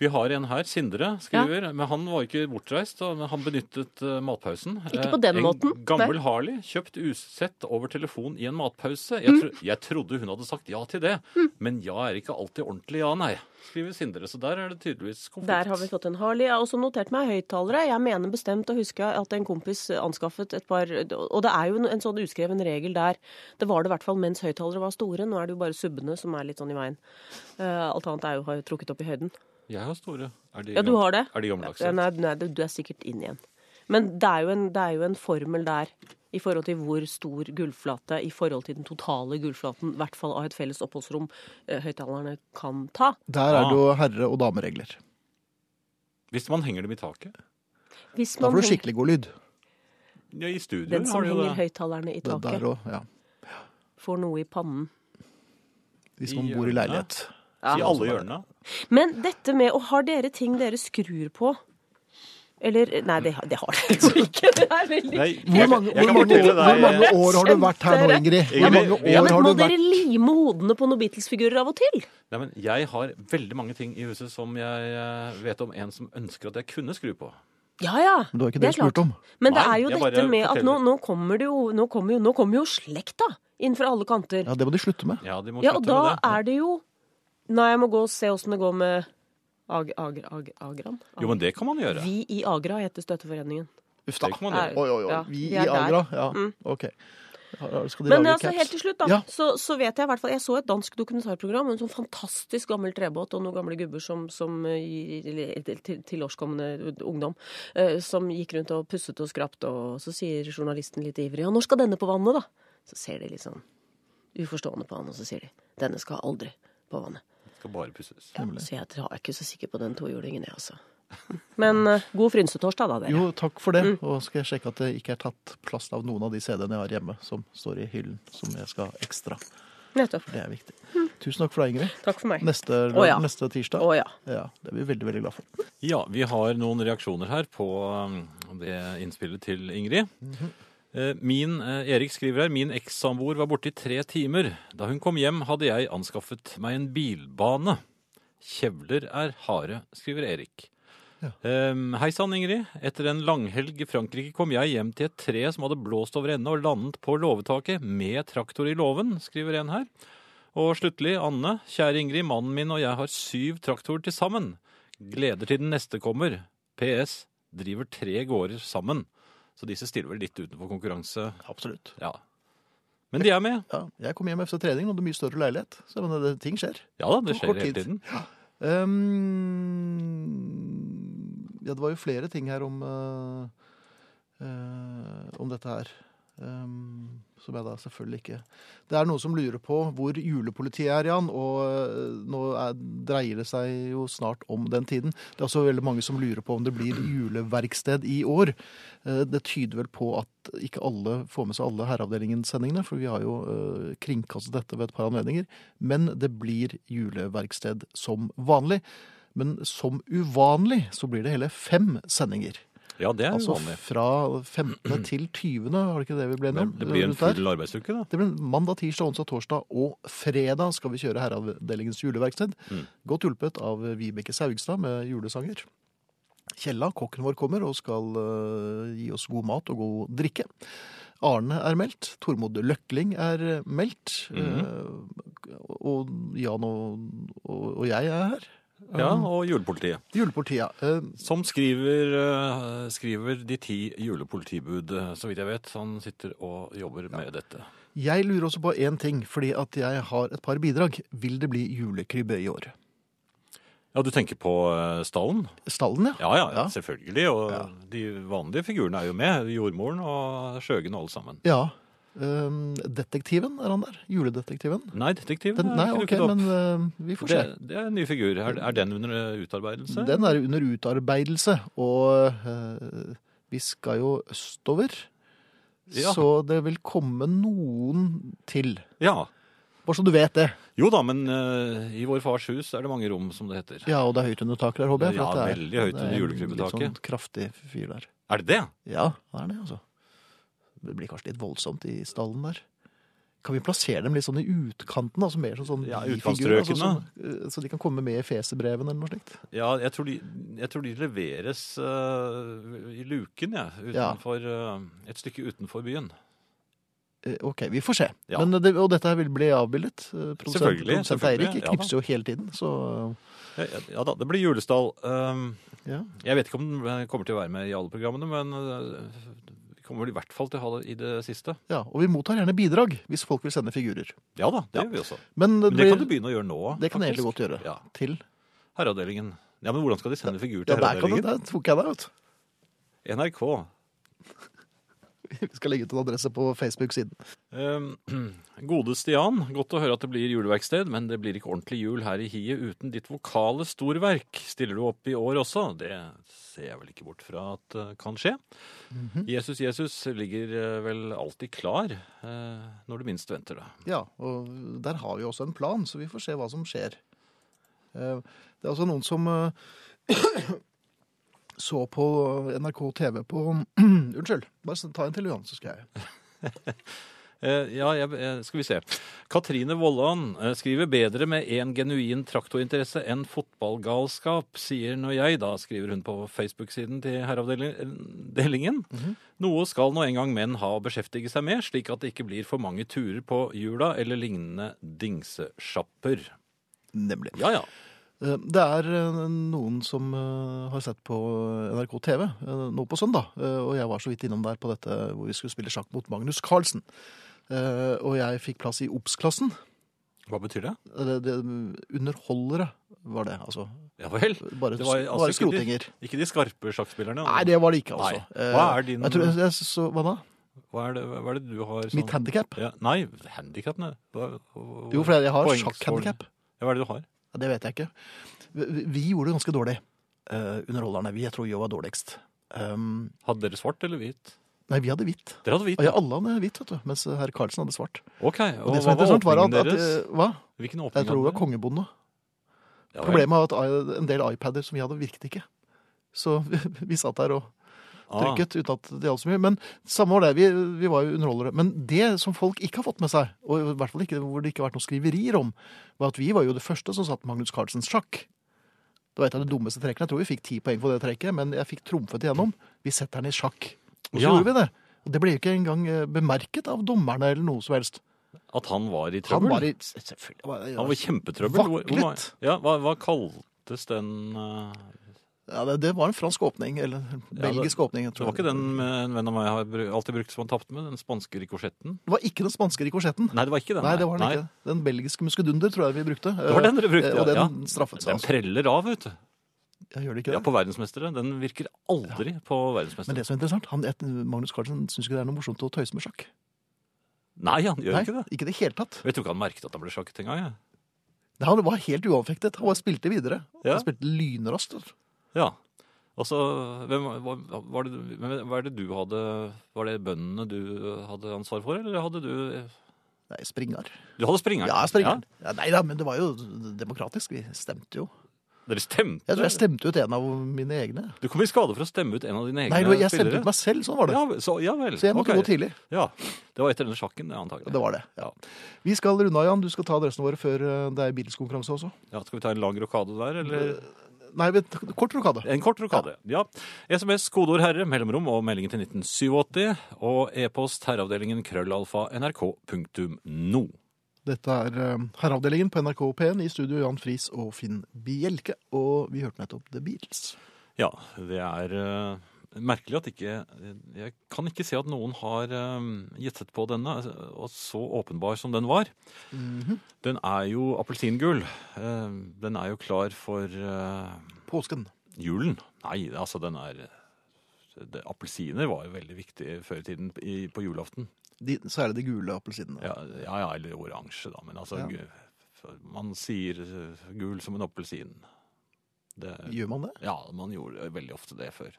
Speaker 2: Vi har en her, Sindre, skriver. Men han var ikke bortreist, men han benyttet eh, matpausen.
Speaker 3: Ikke på
Speaker 2: Eh,
Speaker 3: den
Speaker 2: en
Speaker 3: måten,
Speaker 2: gammel
Speaker 3: nei.
Speaker 2: Harley, kjøpt usett over telefon i en matpause.
Speaker 3: Mm.
Speaker 2: Jeg, tro, jeg trodde hun hadde sagt ja til det, men ja er ikke alltid ordentlig ja, nei, skriver Sindre. Så der er det tydeligvis konflikt.
Speaker 3: Der har vi fått en Harley. Jeg har også notert meg høyttalere. Jeg mener bestemt å huske at en kompis anskaffet et par Og det er jo en sånn uskreven regel der. Det var det i hvert fall mens høyttalere var store. Nå er det jo bare subbene som er litt sånn i veien. Eh, alt annet er jo trukket opp i høyden.
Speaker 2: Jeg har store. Er de,
Speaker 3: Ja, du har det?
Speaker 2: Er de gammeldagse?
Speaker 3: Ja, nei, nei, du du er sikkert inn igjen. Men det er, jo en, det er jo en formel der i forhold til hvor stor gulvflate i forhold til den totale gulvflaten, i hvert fall av et felles oppholdsrom, eh, høyttalerne kan ta.
Speaker 1: Der er
Speaker 2: Ah.
Speaker 1: det jo herre- og dameregler.
Speaker 2: Hvis man henger dem i taket?
Speaker 3: Hvis
Speaker 1: Da får du skikkelig god lyd.
Speaker 2: Ja, I studio
Speaker 3: den som
Speaker 2: har de jo
Speaker 3: henger høyttalerne i taket,
Speaker 1: der også, ja.
Speaker 3: får noe i pannen.
Speaker 1: Hvis
Speaker 2: I
Speaker 1: man bor i
Speaker 2: leilighet.
Speaker 1: leilighet.
Speaker 2: I alle hjørnene.
Speaker 3: Men dette med å ha dere ting dere skrur på Eller Nei, det, har- det har dere jo ikke. Det er veldig
Speaker 2: Nei,
Speaker 1: Hvor mange, hvor, mange,
Speaker 2: fortelle
Speaker 1: hvor mange år har du vært her nå, Ingrid? Hvor mange år ja,
Speaker 3: Men
Speaker 1: har
Speaker 3: må dere lime hodene på noen Beatles-figurer av og til?
Speaker 2: Nei, men Jeg har veldig mange ting i huset som jeg eh, vet om en som ønsker at jeg kunne skru på.
Speaker 3: Ja ja.
Speaker 1: Men det var ikke
Speaker 3: Det
Speaker 1: det
Speaker 3: er klart.
Speaker 1: om.
Speaker 3: Men det er jo dette med at nå, nå kommer det jo Nå kommer jo, nå kommer jo slekta inn fra alle kanter.
Speaker 1: Ja, Det må de slutte med.
Speaker 2: Ja, de må
Speaker 3: Ja, og da
Speaker 2: med det.
Speaker 3: er det jo Nei, jeg må gå og se åssen det går med Ag, ag, ag, Agran?
Speaker 2: Jo, men det kan man gjøre.
Speaker 3: Vi i Agra heter Støtteforeningen.
Speaker 1: Uff da.
Speaker 2: Det kan man gjøre.
Speaker 1: Oi, oi, oi.
Speaker 3: Ja,
Speaker 1: Vi i. Agra? Ja,
Speaker 3: Mm.
Speaker 1: OK. Skal de
Speaker 3: Men
Speaker 1: lage
Speaker 3: altså,
Speaker 1: caps?
Speaker 3: helt til slutt, da,
Speaker 1: Ja.
Speaker 3: så, så vet jeg i hvert fall Jeg så et dansk dokumentarprogram om en sånn fantastisk gammel trebåt og noen gamle gubber som, som eh, i- til, tilårskomne ungdom uh, som gikk rundt og pusset og skrapt, og så sier journalisten litt ivrig Ja, når skal denne på vannet, da? Så ser de litt sånn uforstående på han, og så sier de Denne skal aldri på vannet.
Speaker 2: Skal bare pusses.
Speaker 3: Ja, så jeg er ikke så sikker på den tohjulingen, jeg, altså. Men eh, god frynsetorsdag, da, dere.
Speaker 1: Jo, takk for det.
Speaker 3: Mm.
Speaker 1: Og skal jeg sjekke at det ikke er tatt plass av noen av de CD-ene jeg har hjemme, som står i hyllen, som jeg skal ha ekstra.
Speaker 3: Nettopp.
Speaker 1: Det er viktig. Tusen takk for deg, Ingrid.
Speaker 3: Takk for meg.
Speaker 1: Neste,
Speaker 3: Å, ja.
Speaker 1: neste tirsdag.
Speaker 3: Å ja.
Speaker 1: Ja, det er vi veldig, veldig glad for.
Speaker 2: Ja, vi har noen reaksjoner her på um, det innspillet til Ingrid. Eh, Min, eh, Erik skriver her, min ekssamboer var borte i tre timer. Da hun kom hjem hadde jeg anskaffet meg en bilbane. Kjevler er harde, skriver Erik.
Speaker 1: Ja.
Speaker 2: Um, Hei sann, Ingrid. Etter en langhelg i Frankrike kom jeg hjem til et tre som hadde blåst over ende og landet på låvetaket med traktor i låven, skriver en her. Og sluttelig, Anne. Kjære Ingrid, mannen min og jeg har syv traktorer til sammen. Gleder til den neste kommer. PS. Driver tre gårder sammen. Så disse stiller vel litt utenfor konkurranse.
Speaker 1: Absolutt.
Speaker 2: Ja. Men de er med.
Speaker 1: Ja, jeg kom hjem efter trening og hadde mye større leilighet. Så men det, ting skjer.
Speaker 2: Ja da, det skjer hele
Speaker 1: tiden.
Speaker 2: tiden.
Speaker 1: Um, ja, det var jo flere ting her om uh, uh, om dette her. Um, som jeg da selvfølgelig ikke Det er noen som lurer på hvor julepolitiet er, Jan. Og eh, nå er, dreier det seg jo snart om den tiden. Det er også veldig mange som lurer på om det blir juleverksted i år. Eh, det tyder vel på at ikke alle får med seg alle Herreavdelingen-sendingene, for vi har jo eh, kringkastet dette ved et par anledninger. Men det blir juleverksted som vanlig. Men som uvanlig så blir det hele fem sendinger.
Speaker 2: Ja, det er
Speaker 1: Altså
Speaker 2: uvanlig.
Speaker 1: fra 15. til 20., var det ikke det vi ble enige om?
Speaker 2: det blir en full arbeidsuke, da.
Speaker 1: Det blir mandag, tirsdag, onsdag, torsdag og fredag skal vi kjøre Herreavdelingens juleverksted.
Speaker 2: Mm.
Speaker 1: Godt hjulpet av Vibeke Saugstad med julesanger. Kjella, kokken vår, kommer og skal eh, gi oss god mat og god drikke. Arne er meldt. Tormod Løkling er meldt. eh, og Jan og, og, og jeg er her.
Speaker 2: Ja, og julepolitiet.
Speaker 1: Julepolitiet. eh,
Speaker 2: Som skriver, eh, skriver de ti julepolitibud, eh, så vidt jeg vet. Han sitter og jobber med dette.
Speaker 1: Jeg lurer også på én ting, fordi at jeg har et par bidrag. Vil det bli julekrybbe i år?
Speaker 2: Ja, du tenker på eh, stallen?
Speaker 1: Stallen, ja.
Speaker 2: Ja, ja,
Speaker 1: Ja.
Speaker 2: selvfølgelig. Og
Speaker 1: Ja.
Speaker 2: de vanlige figurene er jo med. Jordmoren og Skjøgen og alle sammen.
Speaker 1: Ja. Ehm, detektiven, er han der? Juledetektiven?
Speaker 2: Nei, detektiven
Speaker 1: Den,
Speaker 2: er
Speaker 1: nei,
Speaker 2: ikke okay, opp.
Speaker 1: men uh, vi får se.
Speaker 2: det, det er en ny figur. Er, er den under eh, utarbeidelse?
Speaker 1: Den er under utarbeidelse, og uh, vi skal jo østover.
Speaker 2: Ja.
Speaker 1: Så det vil komme noen til.
Speaker 2: Ja.
Speaker 1: Bare så du vet det.
Speaker 2: Jo da, men uh, i Vår Fars hus er det mange rom, som det heter.
Speaker 1: Ja, og det er høyt under taket der, håper jeg.
Speaker 2: Ja,
Speaker 1: er,
Speaker 2: veldig høyt under julekrybbetaket.
Speaker 1: Litt sånn kraftig fyr der.
Speaker 2: Er det det?
Speaker 1: Ja, det er det, altså. Det blir kanskje litt voldsomt i stallen der. Kan vi plassere dem litt sånn i utkanten, altså mer som sånn
Speaker 2: Ja,
Speaker 1: bifigurer, som- eh, så de kan komme med i fesebrevene eller noe slikt?
Speaker 2: Ja, jeg tror de, jeg tror de leveres uh, i luken, ja,
Speaker 1: Ja.
Speaker 2: utenfor, uh, et stykke utenfor byen.
Speaker 1: Ok, vi får se.
Speaker 2: Ja.
Speaker 1: Men det, og dette vil bli avbildet. Produsent,
Speaker 2: Selvfølgelig,
Speaker 1: produsent Eirik knipser jo hele tiden, så
Speaker 2: Ja, ja, da, det blir julestall. Um,
Speaker 1: ja.
Speaker 2: jeg vet ikke om den kommer til å være med i alle programmene, men kommer vel i hvert fall til å ha det i det siste.
Speaker 1: ja. Og vi mottar gjerne bidrag hvis folk vil sende figurer.
Speaker 2: Ja da, det gjør vi også.
Speaker 1: Men det,
Speaker 2: Men det kan du begynne å gjøre nå.
Speaker 1: det kan jeg egentlig godt gjøre.
Speaker 2: Ja,
Speaker 1: Til
Speaker 2: Herreavdelingen. Ja, men hvordan skal de sende figur
Speaker 1: Ja,
Speaker 2: til
Speaker 1: der, kan du, der tok jeg deg, vet du.
Speaker 2: NRK.
Speaker 1: Vi skal legge ut en adresse på Facebook-siden.
Speaker 2: Um, Gode Stian, godt å høre at det blir juleverksted, men det blir ikke ordentlig jul her i hiet uten ditt vokale storverk. Stiller du opp i år også? Det ser jeg vel ikke bort fra at uh, kan skje.
Speaker 1: Mhm.
Speaker 2: Jesus Jesus ligger uh, vel alltid klar uh, når du minst venter det.
Speaker 1: Ja, og der har vi også en plan, så vi får se hva som skjer. Eh, Det er altså noen som eh, så på NRK TV på Unnskyld, bare ta en til, Johan, så skal jeg
Speaker 2: Eh, ja, jeg, eh, skal vi se. Katrine Vollan eh, skriver bedre med en genuin traktorinteresse enn fotballgalskap, sier når jeg, da skriver hun på Facebook-siden til herreavdelingen. Noe skal nå en gang menn ha å beskjeftige seg med, slik at det ikke blir for mange turer på jula eller lignende dingsesjapper.
Speaker 1: Nemlig.
Speaker 2: Ja, ja.
Speaker 1: Eh, Det er eh, noen som eh, har sett på NRK TV nå på søndag, og jeg var så vidt innom der på dette hvor vi skulle spille sjakk mot Magnus Carlsen. Og jeg fikk plass i Obs-klassen.
Speaker 2: Hva betyr det?
Speaker 1: Det, det, underholdere var det, altså.
Speaker 2: Ja vel.
Speaker 1: Bare,
Speaker 2: Det var altså
Speaker 1: bare
Speaker 2: ikke de-
Speaker 1: skrotinger.
Speaker 2: Ikke de skarpe sjakkspillerne?
Speaker 1: Nei, det var det ikke, altså.
Speaker 2: Nei. Hva er din-
Speaker 1: Jeg tror, jeg, så, hva da?
Speaker 2: Hva er det, hva er det du har sånn
Speaker 1: Mitt handikap?
Speaker 2: ja, Nei, hva-
Speaker 1: Jo, for jeg har sjakkhandikap.
Speaker 2: Ja, hva er det du har?
Speaker 1: Ja, det vet jeg ikke. Vi, gjorde det ganske dårlig, uh, underholderne. Vi, jeg tror vi var dårligst. Um,
Speaker 2: Hadde dere svart eller hvit?
Speaker 1: nei, vi hadde hvitt.
Speaker 2: Dere hadde hvit?
Speaker 1: Ja, alle hadde hvitt, vet du, mens herr Karlsen hadde svart.
Speaker 2: Ok, og,
Speaker 1: Og det som Hva
Speaker 2: var åpningen
Speaker 1: at, at
Speaker 2: deres?
Speaker 1: eh, Hva?
Speaker 2: Hvilken åpning
Speaker 1: Jeg tror det var kongebonde.
Speaker 2: Ja.
Speaker 1: Problemet var at en del iPader som vi hadde, virket ikke. Så vi, vi satt der og trykket uten at det gjaldt så mye. Men samme var det, vi, vi var jo underholdere. Men det som folk ikke har fått med seg, og i hvert fall ikke hvor det ikke har vært noen skriverier om, var at vi var jo det første som satt Magnus Carlsens sjakk. Det var et av de dummeste trekkene. Jeg tror vi fikk ti poeng på det trekket, men jeg fikk trumfet igjennom. Vi setter den i sjakk. Og så
Speaker 2: Ja.
Speaker 1: gjorde vi det. Og det ble jo ikke engang eh, bemerket av dommerne eller noe som helst.
Speaker 2: At han var i
Speaker 1: Han
Speaker 2: trøbbel?
Speaker 1: var i Selvfølgelig. var-
Speaker 2: Han var i kjempetrøbbel.
Speaker 1: Vaklet.
Speaker 2: Ja, hva, hva kaltes den eh,
Speaker 1: Ja, det, det var en fransk åpning, eller en
Speaker 2: Ja, det-
Speaker 1: belgisk åpning. jeg tror.
Speaker 2: Det var ikke den eh, en venn av meg har alltid brukt som han tapte med, den spanske rikosjetten?
Speaker 1: Det var ikke den spanske rikosjetten.
Speaker 2: Nei, det var ikke den.
Speaker 1: Nei, det var den ikke. Den belgiske muskedunder tror jeg vi brukte.
Speaker 2: Det var den dere brukte,
Speaker 1: ja. Og den
Speaker 2: ja.
Speaker 1: straffet seg.
Speaker 2: Den preller av, vet du.
Speaker 1: Jeg gjør det ikke det?
Speaker 2: Ja, på verdensmestere. Den virker aldri på
Speaker 1: Men det som er interessant, han, Magnus Carlsen syns ikke det er noe morsomt å tøyse med sjakk.
Speaker 2: Nei, han gjør
Speaker 1: Nei,
Speaker 2: ikke det.
Speaker 1: ikke det helt tatt.
Speaker 2: Jeg tror ikke han merket at han ble sjakket engang. Ja.
Speaker 1: Han var helt uanfektet. Han bare spilte videre.
Speaker 2: Ja.
Speaker 1: Han spilte lynraskt.
Speaker 2: Ja. Altså, hvem, hva, var det, hvem- hva er det du hadde Var det bøndene du hadde ansvar for, eller hadde du
Speaker 1: Nei, springer.
Speaker 2: Du hadde springeren?
Speaker 1: Ja, springeren. Ja, nei da, men det var jo demokratisk. Vi stemte jo.
Speaker 2: Dere stemte?
Speaker 1: Jeg tror jeg stemte ut en av mine egne.
Speaker 2: Du kom i skade for å stemme ut en av dine egne
Speaker 1: spillere? Nei, jeg stemte
Speaker 2: spillere?
Speaker 1: ut meg selv. Sånn var det.
Speaker 2: Ja, så, ja vel.
Speaker 1: Så jeg måtte
Speaker 2: okay.
Speaker 1: gå tidlig.
Speaker 2: Ja, Det var etter denne sjakken, antagelig.
Speaker 1: Det var det. ja. Vi skal runde av, Jan. Du skal ta adressene våre før eh, det er Beatles-konkurranse også.
Speaker 2: Ja, skal vi ta en lang rokade der, eller?
Speaker 1: Nei, vent, kort rokade.
Speaker 2: En kort rokade. Ja. SMS, kodeord herre, mellomrom og meldingen til 1987. Og e-post herreavdelingen krøllalfa nrk.no.
Speaker 1: Dette er eh, Herreavdelingen på NRK P1 i studio Jan Friis og Finn Bjelke. Og vi hørte nettopp The Beatles.
Speaker 2: Ja, det er eh, merkelig at ikke Jeg kan ikke se at noen har uh, gjettet på denne, og så åpenbar som den var. Den er jo appelsingul. Eh, den er jo klar for eh,
Speaker 1: Påsken.
Speaker 2: julen. Nei, altså den er det, Appelsiner var jo veldig viktig før i tiden i, på julaften.
Speaker 1: De, så er det de gule appelsinene.
Speaker 2: Ja, ja, ja eller oransje, da. Men altså
Speaker 1: Ja.
Speaker 2: Man sier eh, gul som en appelsin. Det,
Speaker 1: Gjør man det?
Speaker 2: ja, man gjorde veldig ofte det før.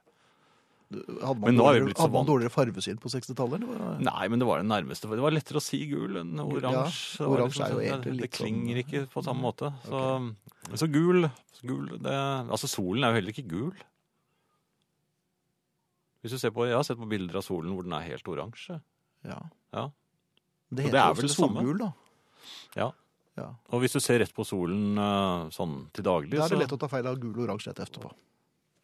Speaker 1: Hadde man,
Speaker 2: er
Speaker 1: dårligere, hadde man dårligere farvesyn på 60-tallet? eller var det-
Speaker 2: Nei, men det var det nærmeste. Det var lettere å si gul enn oransje. Ja,
Speaker 1: oransje er jo egentlig litt
Speaker 2: Det klinger
Speaker 1: sånn-
Speaker 2: ikke på samme måte. Så, så gul, gul det, Altså, solen er jo heller ikke gul. Hvis du ser på, Jeg har sett på bilder av solen hvor den er helt oransje.
Speaker 1: Ja.
Speaker 2: Ja.
Speaker 1: Det heter
Speaker 2: det er vel
Speaker 1: solgul, da.
Speaker 2: Ja.
Speaker 1: Ja.
Speaker 2: Og hvis du ser rett på solen eh, sånn til daglig,
Speaker 1: Da er det lett å ta feil av gul og oransje rett etterpå.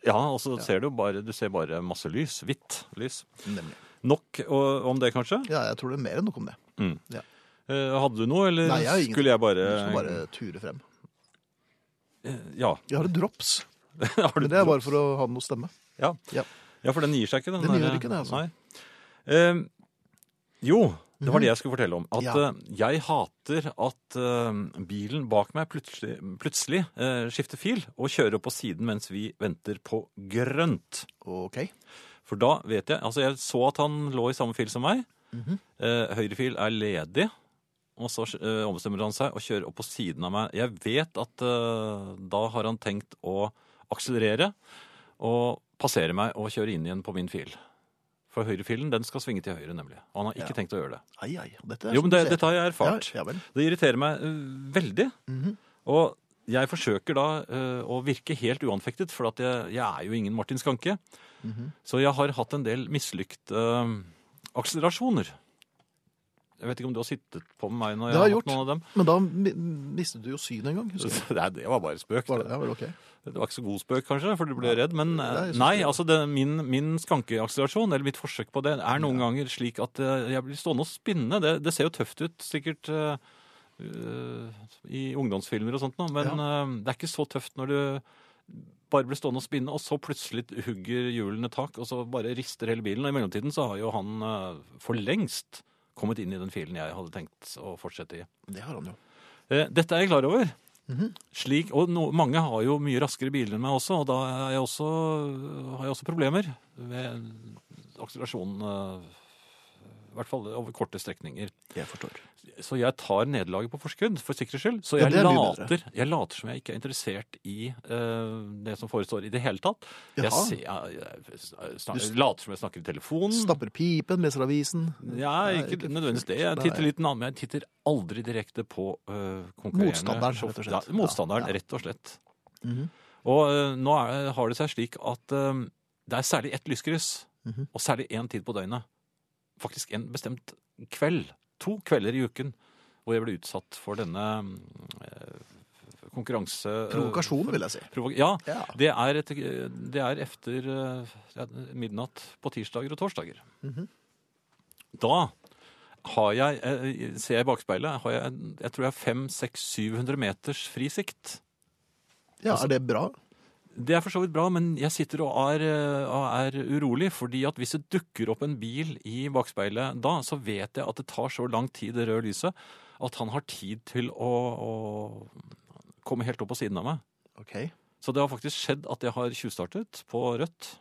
Speaker 2: Ja, og så ser du bare, du ser bare masse lys. Hvitt lys.
Speaker 1: Nemlig.
Speaker 2: Nok og, om det, kanskje?
Speaker 1: Ja, jeg tror det er mer enn nok om det.
Speaker 2: Eh, hadde du noe, eller
Speaker 1: Nei, jeg har ingen-
Speaker 2: skulle jeg bare,
Speaker 1: Du skal bare ture frem.
Speaker 2: Eh, Ja.
Speaker 1: Jeg har et drops,
Speaker 2: har
Speaker 1: men det er bare for å ha noe stemme.
Speaker 2: Ja.
Speaker 1: Ja.
Speaker 2: ja, for den gir seg ikke. Den,
Speaker 1: Den
Speaker 2: der-
Speaker 1: gjør ikke det, altså.
Speaker 2: Nei. Eh, jo, det var det jeg skulle fortelle om. At
Speaker 1: Ja.
Speaker 2: eh, jeg hater at eh, bilen bak meg plutselig, plutselig eh, skifter fil og kjører på siden mens vi venter på grønt.
Speaker 1: Ok.
Speaker 2: For da vet jeg Altså, jeg så at han lå i samme fil som meg.
Speaker 1: Mm
Speaker 2: -hmm. høyre fil er ledig. Og så ombestemmer han seg og kjører opp på siden av meg. Jeg vet at da har han tenkt å akselerere og passere meg og kjøre inn igjen på min fil. For høyrefilen den skal svinge til høyre, nemlig. Og han har ikke
Speaker 1: Ja.
Speaker 2: tenkt å gjøre det.
Speaker 1: Ai, ai. Dette er
Speaker 2: Jo, men det. Dette har jeg erfart.
Speaker 1: Ja, ja vel.
Speaker 2: Det irriterer meg eh, veldig.
Speaker 1: Mhm.
Speaker 2: Og jeg forsøker da eh, å virke helt uanfektet, for at jeg, jeg er jo ingen Martin Skanke.
Speaker 1: Mhm.
Speaker 2: Så jeg har hatt en del mislykte eh, akselerasjoner. Jeg vet ikke om du har sittet på med meg når jeg
Speaker 1: har
Speaker 2: har hatt noen av dem.
Speaker 1: Men da mistet du jo synet en gang. husker jeg.
Speaker 2: Nei, det var bare spøk.
Speaker 1: Var det? Ja, vel, okay.
Speaker 2: Det var ikke så god spøk, kanskje, for du ble redd. Men eh,
Speaker 1: Nei,
Speaker 2: nei, altså det, min, min skankeakselerasjon, eller mitt forsøk på det, er noen ganger slik at eh, jeg blir stående og spinne. Det, det ser jo tøft ut, sikkert, eh, i ungdomsfilmer og sånt noe, men øh, det er ikke så tøft når du bare blir stående og spinne, og så plutselig hugger hjulene tak, og så bare rister hele bilen. Og i mellomtiden så har jo han øh, for lengst kommet inn i den filen jeg hadde tenkt å fortsette i.
Speaker 1: Det har han jo.
Speaker 2: Eh, Dette er jeg klar over.
Speaker 1: Mhm.
Speaker 2: Slik, og no, mange har jo mye raskere biler enn meg også, og da jeg også, har jeg også problemer med akselerasjonen, eh, i hvert fall over korte strekninger.
Speaker 1: Jeg forstår.
Speaker 2: Så jeg tar nederlaget på forskudd, for sikkerhets skyld. Så jeg,
Speaker 1: er
Speaker 2: later, jeg later som jeg ikke er interessert i uh, det som forestår i det hele tatt. Jeg, ser, jeg, jeg, snak,
Speaker 1: Du
Speaker 2: later som jeg snakker i telefonen.
Speaker 1: Stapper pipen, leser avisen.
Speaker 2: Ja, ikke,
Speaker 1: ikke-
Speaker 2: nødvendigvis det. Jeg titter litt nærmere, men jeg titter aldri direkte på uh, konkurrerende
Speaker 1: Motstanderen, rett og slett.
Speaker 2: Ja, motstanderen,
Speaker 1: Ja, ja.
Speaker 2: rett og slett.
Speaker 1: Mhm.
Speaker 2: Og uh, nå er, har det seg slik at det er særlig ett lyskryss,
Speaker 1: Mhm.
Speaker 2: og særlig én tid på døgnet. Faktisk en bestemt kveld. To kvelder i uken hvor jeg ble utsatt for denne øh, konkurranse...
Speaker 1: Provokasjon, vil jeg si.
Speaker 2: provo ja,
Speaker 1: Ja.
Speaker 2: det er, et, det er efter øh, midnatt på tirsdager og torsdager.
Speaker 1: Mhm.
Speaker 2: Da har jeg, eh, ser jeg i bakspeilet, har jeg, jeg tror jeg har 500-700 meters frisikt.
Speaker 1: ja, er det bra?
Speaker 2: Det er for så vidt bra, men jeg sitter og er, er urolig, fordi at hvis det dukker opp en bil i bakspeilet da, så vet jeg at det tar så lang tid, det røde lyset, at han har tid til å, å komme helt opp på siden av meg.
Speaker 1: Ok.
Speaker 2: Så det har faktisk skjedd at jeg har tjuvstartet på rødt.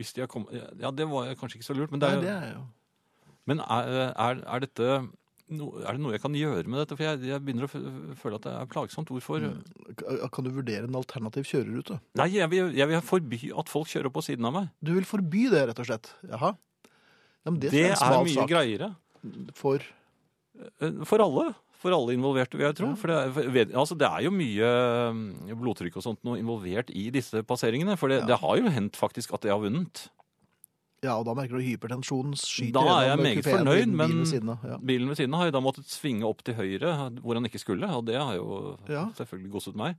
Speaker 2: Hvis de har kommet, ja, det var kanskje ikke så lurt, men det
Speaker 1: Nei,
Speaker 2: er,
Speaker 1: det er jo
Speaker 2: Men er, er, er dette no, Er det noe jeg kan gjøre med dette? For jeg, jeg begynner å føle at det er plagsomt. Hvorfor?
Speaker 1: Mm. Kan du vurdere en alternativ kjørerute?
Speaker 2: Nei, jeg vil, jeg vil forby at folk kjører på siden av meg.
Speaker 1: Du vil forby det, rett og slett? Jaha. Ja, men det,
Speaker 2: Det
Speaker 1: er
Speaker 2: er mye
Speaker 1: sak
Speaker 2: greiere.
Speaker 1: for
Speaker 2: Eh, For alle. For alle involverte, vil jeg tro.
Speaker 1: Ja.
Speaker 2: For det, for, altså, det er jo mye mm, blodtrykk og sånt noe involvert i disse passeringene. For det,
Speaker 1: Ja.
Speaker 2: det har jo hendt faktisk at jeg har vunnet.
Speaker 1: Ja, og da merker du hypertensjonen skyter
Speaker 2: Da er jeg meget fornøyd,
Speaker 1: din, bilen
Speaker 2: men-
Speaker 1: ved siden av. Ja.
Speaker 2: Bilen ved siden av har jo da måttet svinge opp til høyre hvor han ikke skulle, og det har jo
Speaker 1: Ja.
Speaker 2: selvfølgelig gosset meg.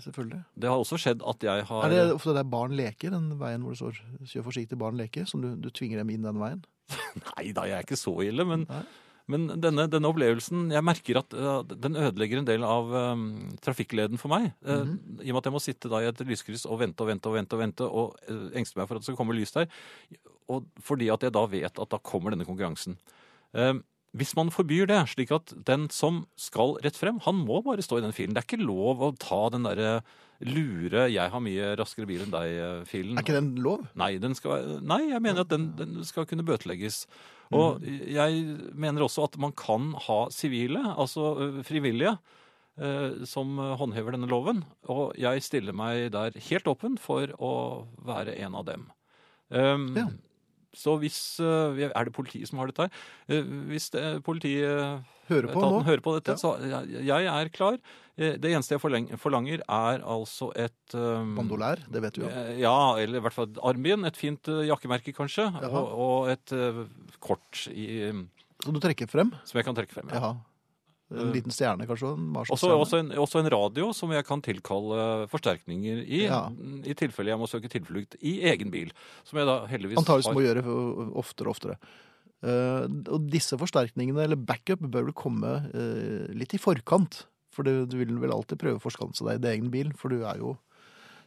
Speaker 1: Selvfølgelig.
Speaker 2: Det har også skjedd at jeg har
Speaker 1: Er det ofte der barn leker, den veien hvor det står 'kjør forsiktig, barn leker', som du, du tvinger dem inn den veien?
Speaker 2: Nei da, jeg er ikke så ille, men,
Speaker 1: Nei.
Speaker 2: Men denne, denne opplevelsen Jeg merker at uh, den ødelegger en del av um, trafikkleden for meg. Uh,
Speaker 1: Mhm.
Speaker 2: I og med at jeg må sitte da i et lyskryss og vente og vente og vente og vente og uh, engste meg for at det skal komme lys der. Og fordi at jeg da vet at da kommer denne konkurransen. Uh, hvis man forbyr det, slik at den som skal rett frem, han må bare stå i den filen. Det er ikke lov å ta den derre lure 'jeg har mye raskere bil enn deg'-filen.
Speaker 1: Er ikke den lov?
Speaker 2: Nei, den skal, nei, jeg mener at den, den skal kunne bøtelegges. Og jeg mener også at man kan ha sivile, altså frivillige, som håndhever denne loven. Og jeg stiller meg der helt åpen for å være en av dem.
Speaker 1: Ja.
Speaker 2: Så hvis Er det politiet som har dette her? Hvis det, politiet
Speaker 1: Hører på nå?
Speaker 2: hører på dette,
Speaker 1: Ja.
Speaker 2: så jeg er klar. Eh, Det eneste jeg forlanger, er altså et um,
Speaker 1: Bandolær, det vet du jo.
Speaker 2: Eh, Ja, eller i hvert fall et armbind. Et fint eh, jakkemerke, kanskje. Og, og et uh, kort i,
Speaker 1: Som du trekker frem?
Speaker 2: som jeg kan trekke frem. Ja.
Speaker 1: Jaha. En liten stjerne, kanskje? En
Speaker 2: Også, også, en, også en radio som jeg kan tilkalle forsterkninger i,
Speaker 1: Ja.
Speaker 2: i tilfelle jeg må søke tilflukt i egen bil. Som jeg da heldigvis
Speaker 1: Antakeligvis
Speaker 2: har.
Speaker 1: må gjøre oftere og oftere. Uh, og disse forsterkningene, eller backup, bør vel komme uh, litt i forkant. For du, du vil vel alltid prøve å forskanse deg i din egen bil, for du er jo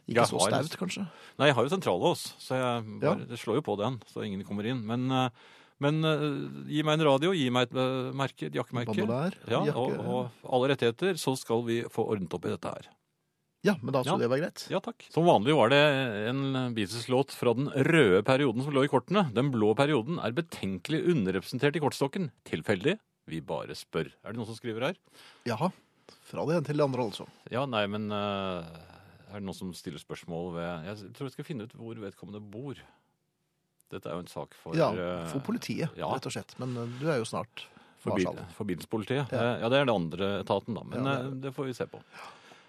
Speaker 1: ikke
Speaker 2: Jeg
Speaker 1: så staut, kanskje.
Speaker 2: Nei, jeg har jo sentrallås, så jeg
Speaker 1: Ja.
Speaker 2: det slår jo på den, så ingen kommer inn. Men, eh, men eh, gi meg en radio, gi meg et eh, merke, et jakkemerke. Ja, og, og alle rettigheter, så skal vi få ordnet opp i dette her.
Speaker 1: Ja, men da så
Speaker 2: Ja.
Speaker 1: det var greit.
Speaker 2: Ja, takk. Som vanlig var det en Beatles-låt fra den røde perioden som lå i kortene. Den blå perioden er betenkelig underrepresentert i kortstokken. Tilfeldig? Vi bare spør. Er det noen som skriver her?
Speaker 1: Jaha. Fra det ene til det andre, altså.
Speaker 2: Ja, nei, men eh, er det noen som stiller spørsmål ved Jeg tror jeg skal finne ut hvor vedkommende bor. Dette er jo en sak for
Speaker 1: Ja,
Speaker 2: eh,
Speaker 1: for politiet,
Speaker 2: ja.
Speaker 1: rett og slett. Men eh, du er jo snart
Speaker 2: For, bil,
Speaker 1: Marshall.
Speaker 2: for bilspolitiet.
Speaker 1: Ja.
Speaker 2: Ja. det er den andre etaten, da. Men
Speaker 1: Ja, det
Speaker 2: det får vi se på.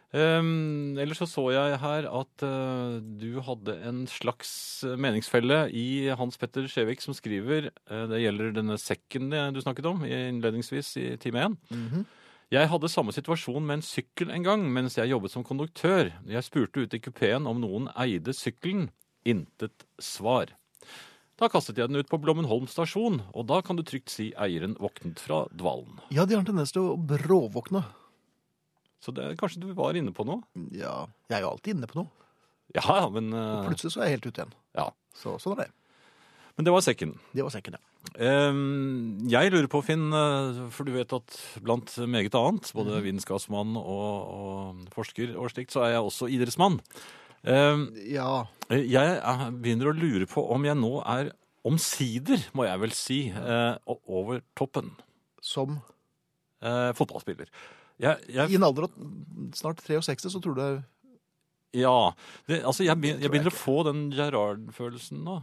Speaker 2: Um, ellers så så jeg her at uh, du hadde en slags meningsfelle i Hans Petter Skjevik som skriver uh, Det gjelder denne sekken du snakket om innledningsvis i time 1.
Speaker 1: Mhm.
Speaker 2: Jeg hadde samme situasjon med en sykkel en gang mens jeg jobbet som konduktør. Jeg spurte ut i kupeen om noen eide sykkelen. Intet svar. Da kastet jeg den ut på Blommenholm stasjon, og da kan du trygt si eieren våknet fra dvalen.
Speaker 1: Ja, de har en tendens til å bråvåkne.
Speaker 2: Så det, kanskje du var inne på noe?
Speaker 1: Ja, jeg er jo alltid inne på noe.
Speaker 2: Ja, men... men, Og
Speaker 1: Plutselig så er jeg helt ute igjen.
Speaker 2: ja.
Speaker 1: Så sånn er det.
Speaker 2: Men det var sekken.
Speaker 1: Det var sekken, ja.
Speaker 2: Ehm, jeg lurer på, Finn, eh, for du vet at blant meget annet, både
Speaker 1: Mhm.
Speaker 2: vitenskapsmann og, og forsker og slikt, så er jeg også idrettsmann. Ehm,
Speaker 1: Ja,
Speaker 2: jeg er- begynner å lure på om jeg nå er omsider, må jeg vel si, eh, over toppen.
Speaker 1: som
Speaker 2: Eh, fotballspiller. Jeg,
Speaker 1: i en alder av snart 63, så tror du det er
Speaker 2: ja, det, altså jeg, jeg
Speaker 1: jeg
Speaker 2: begynner å få den Gerard-følelsen nå.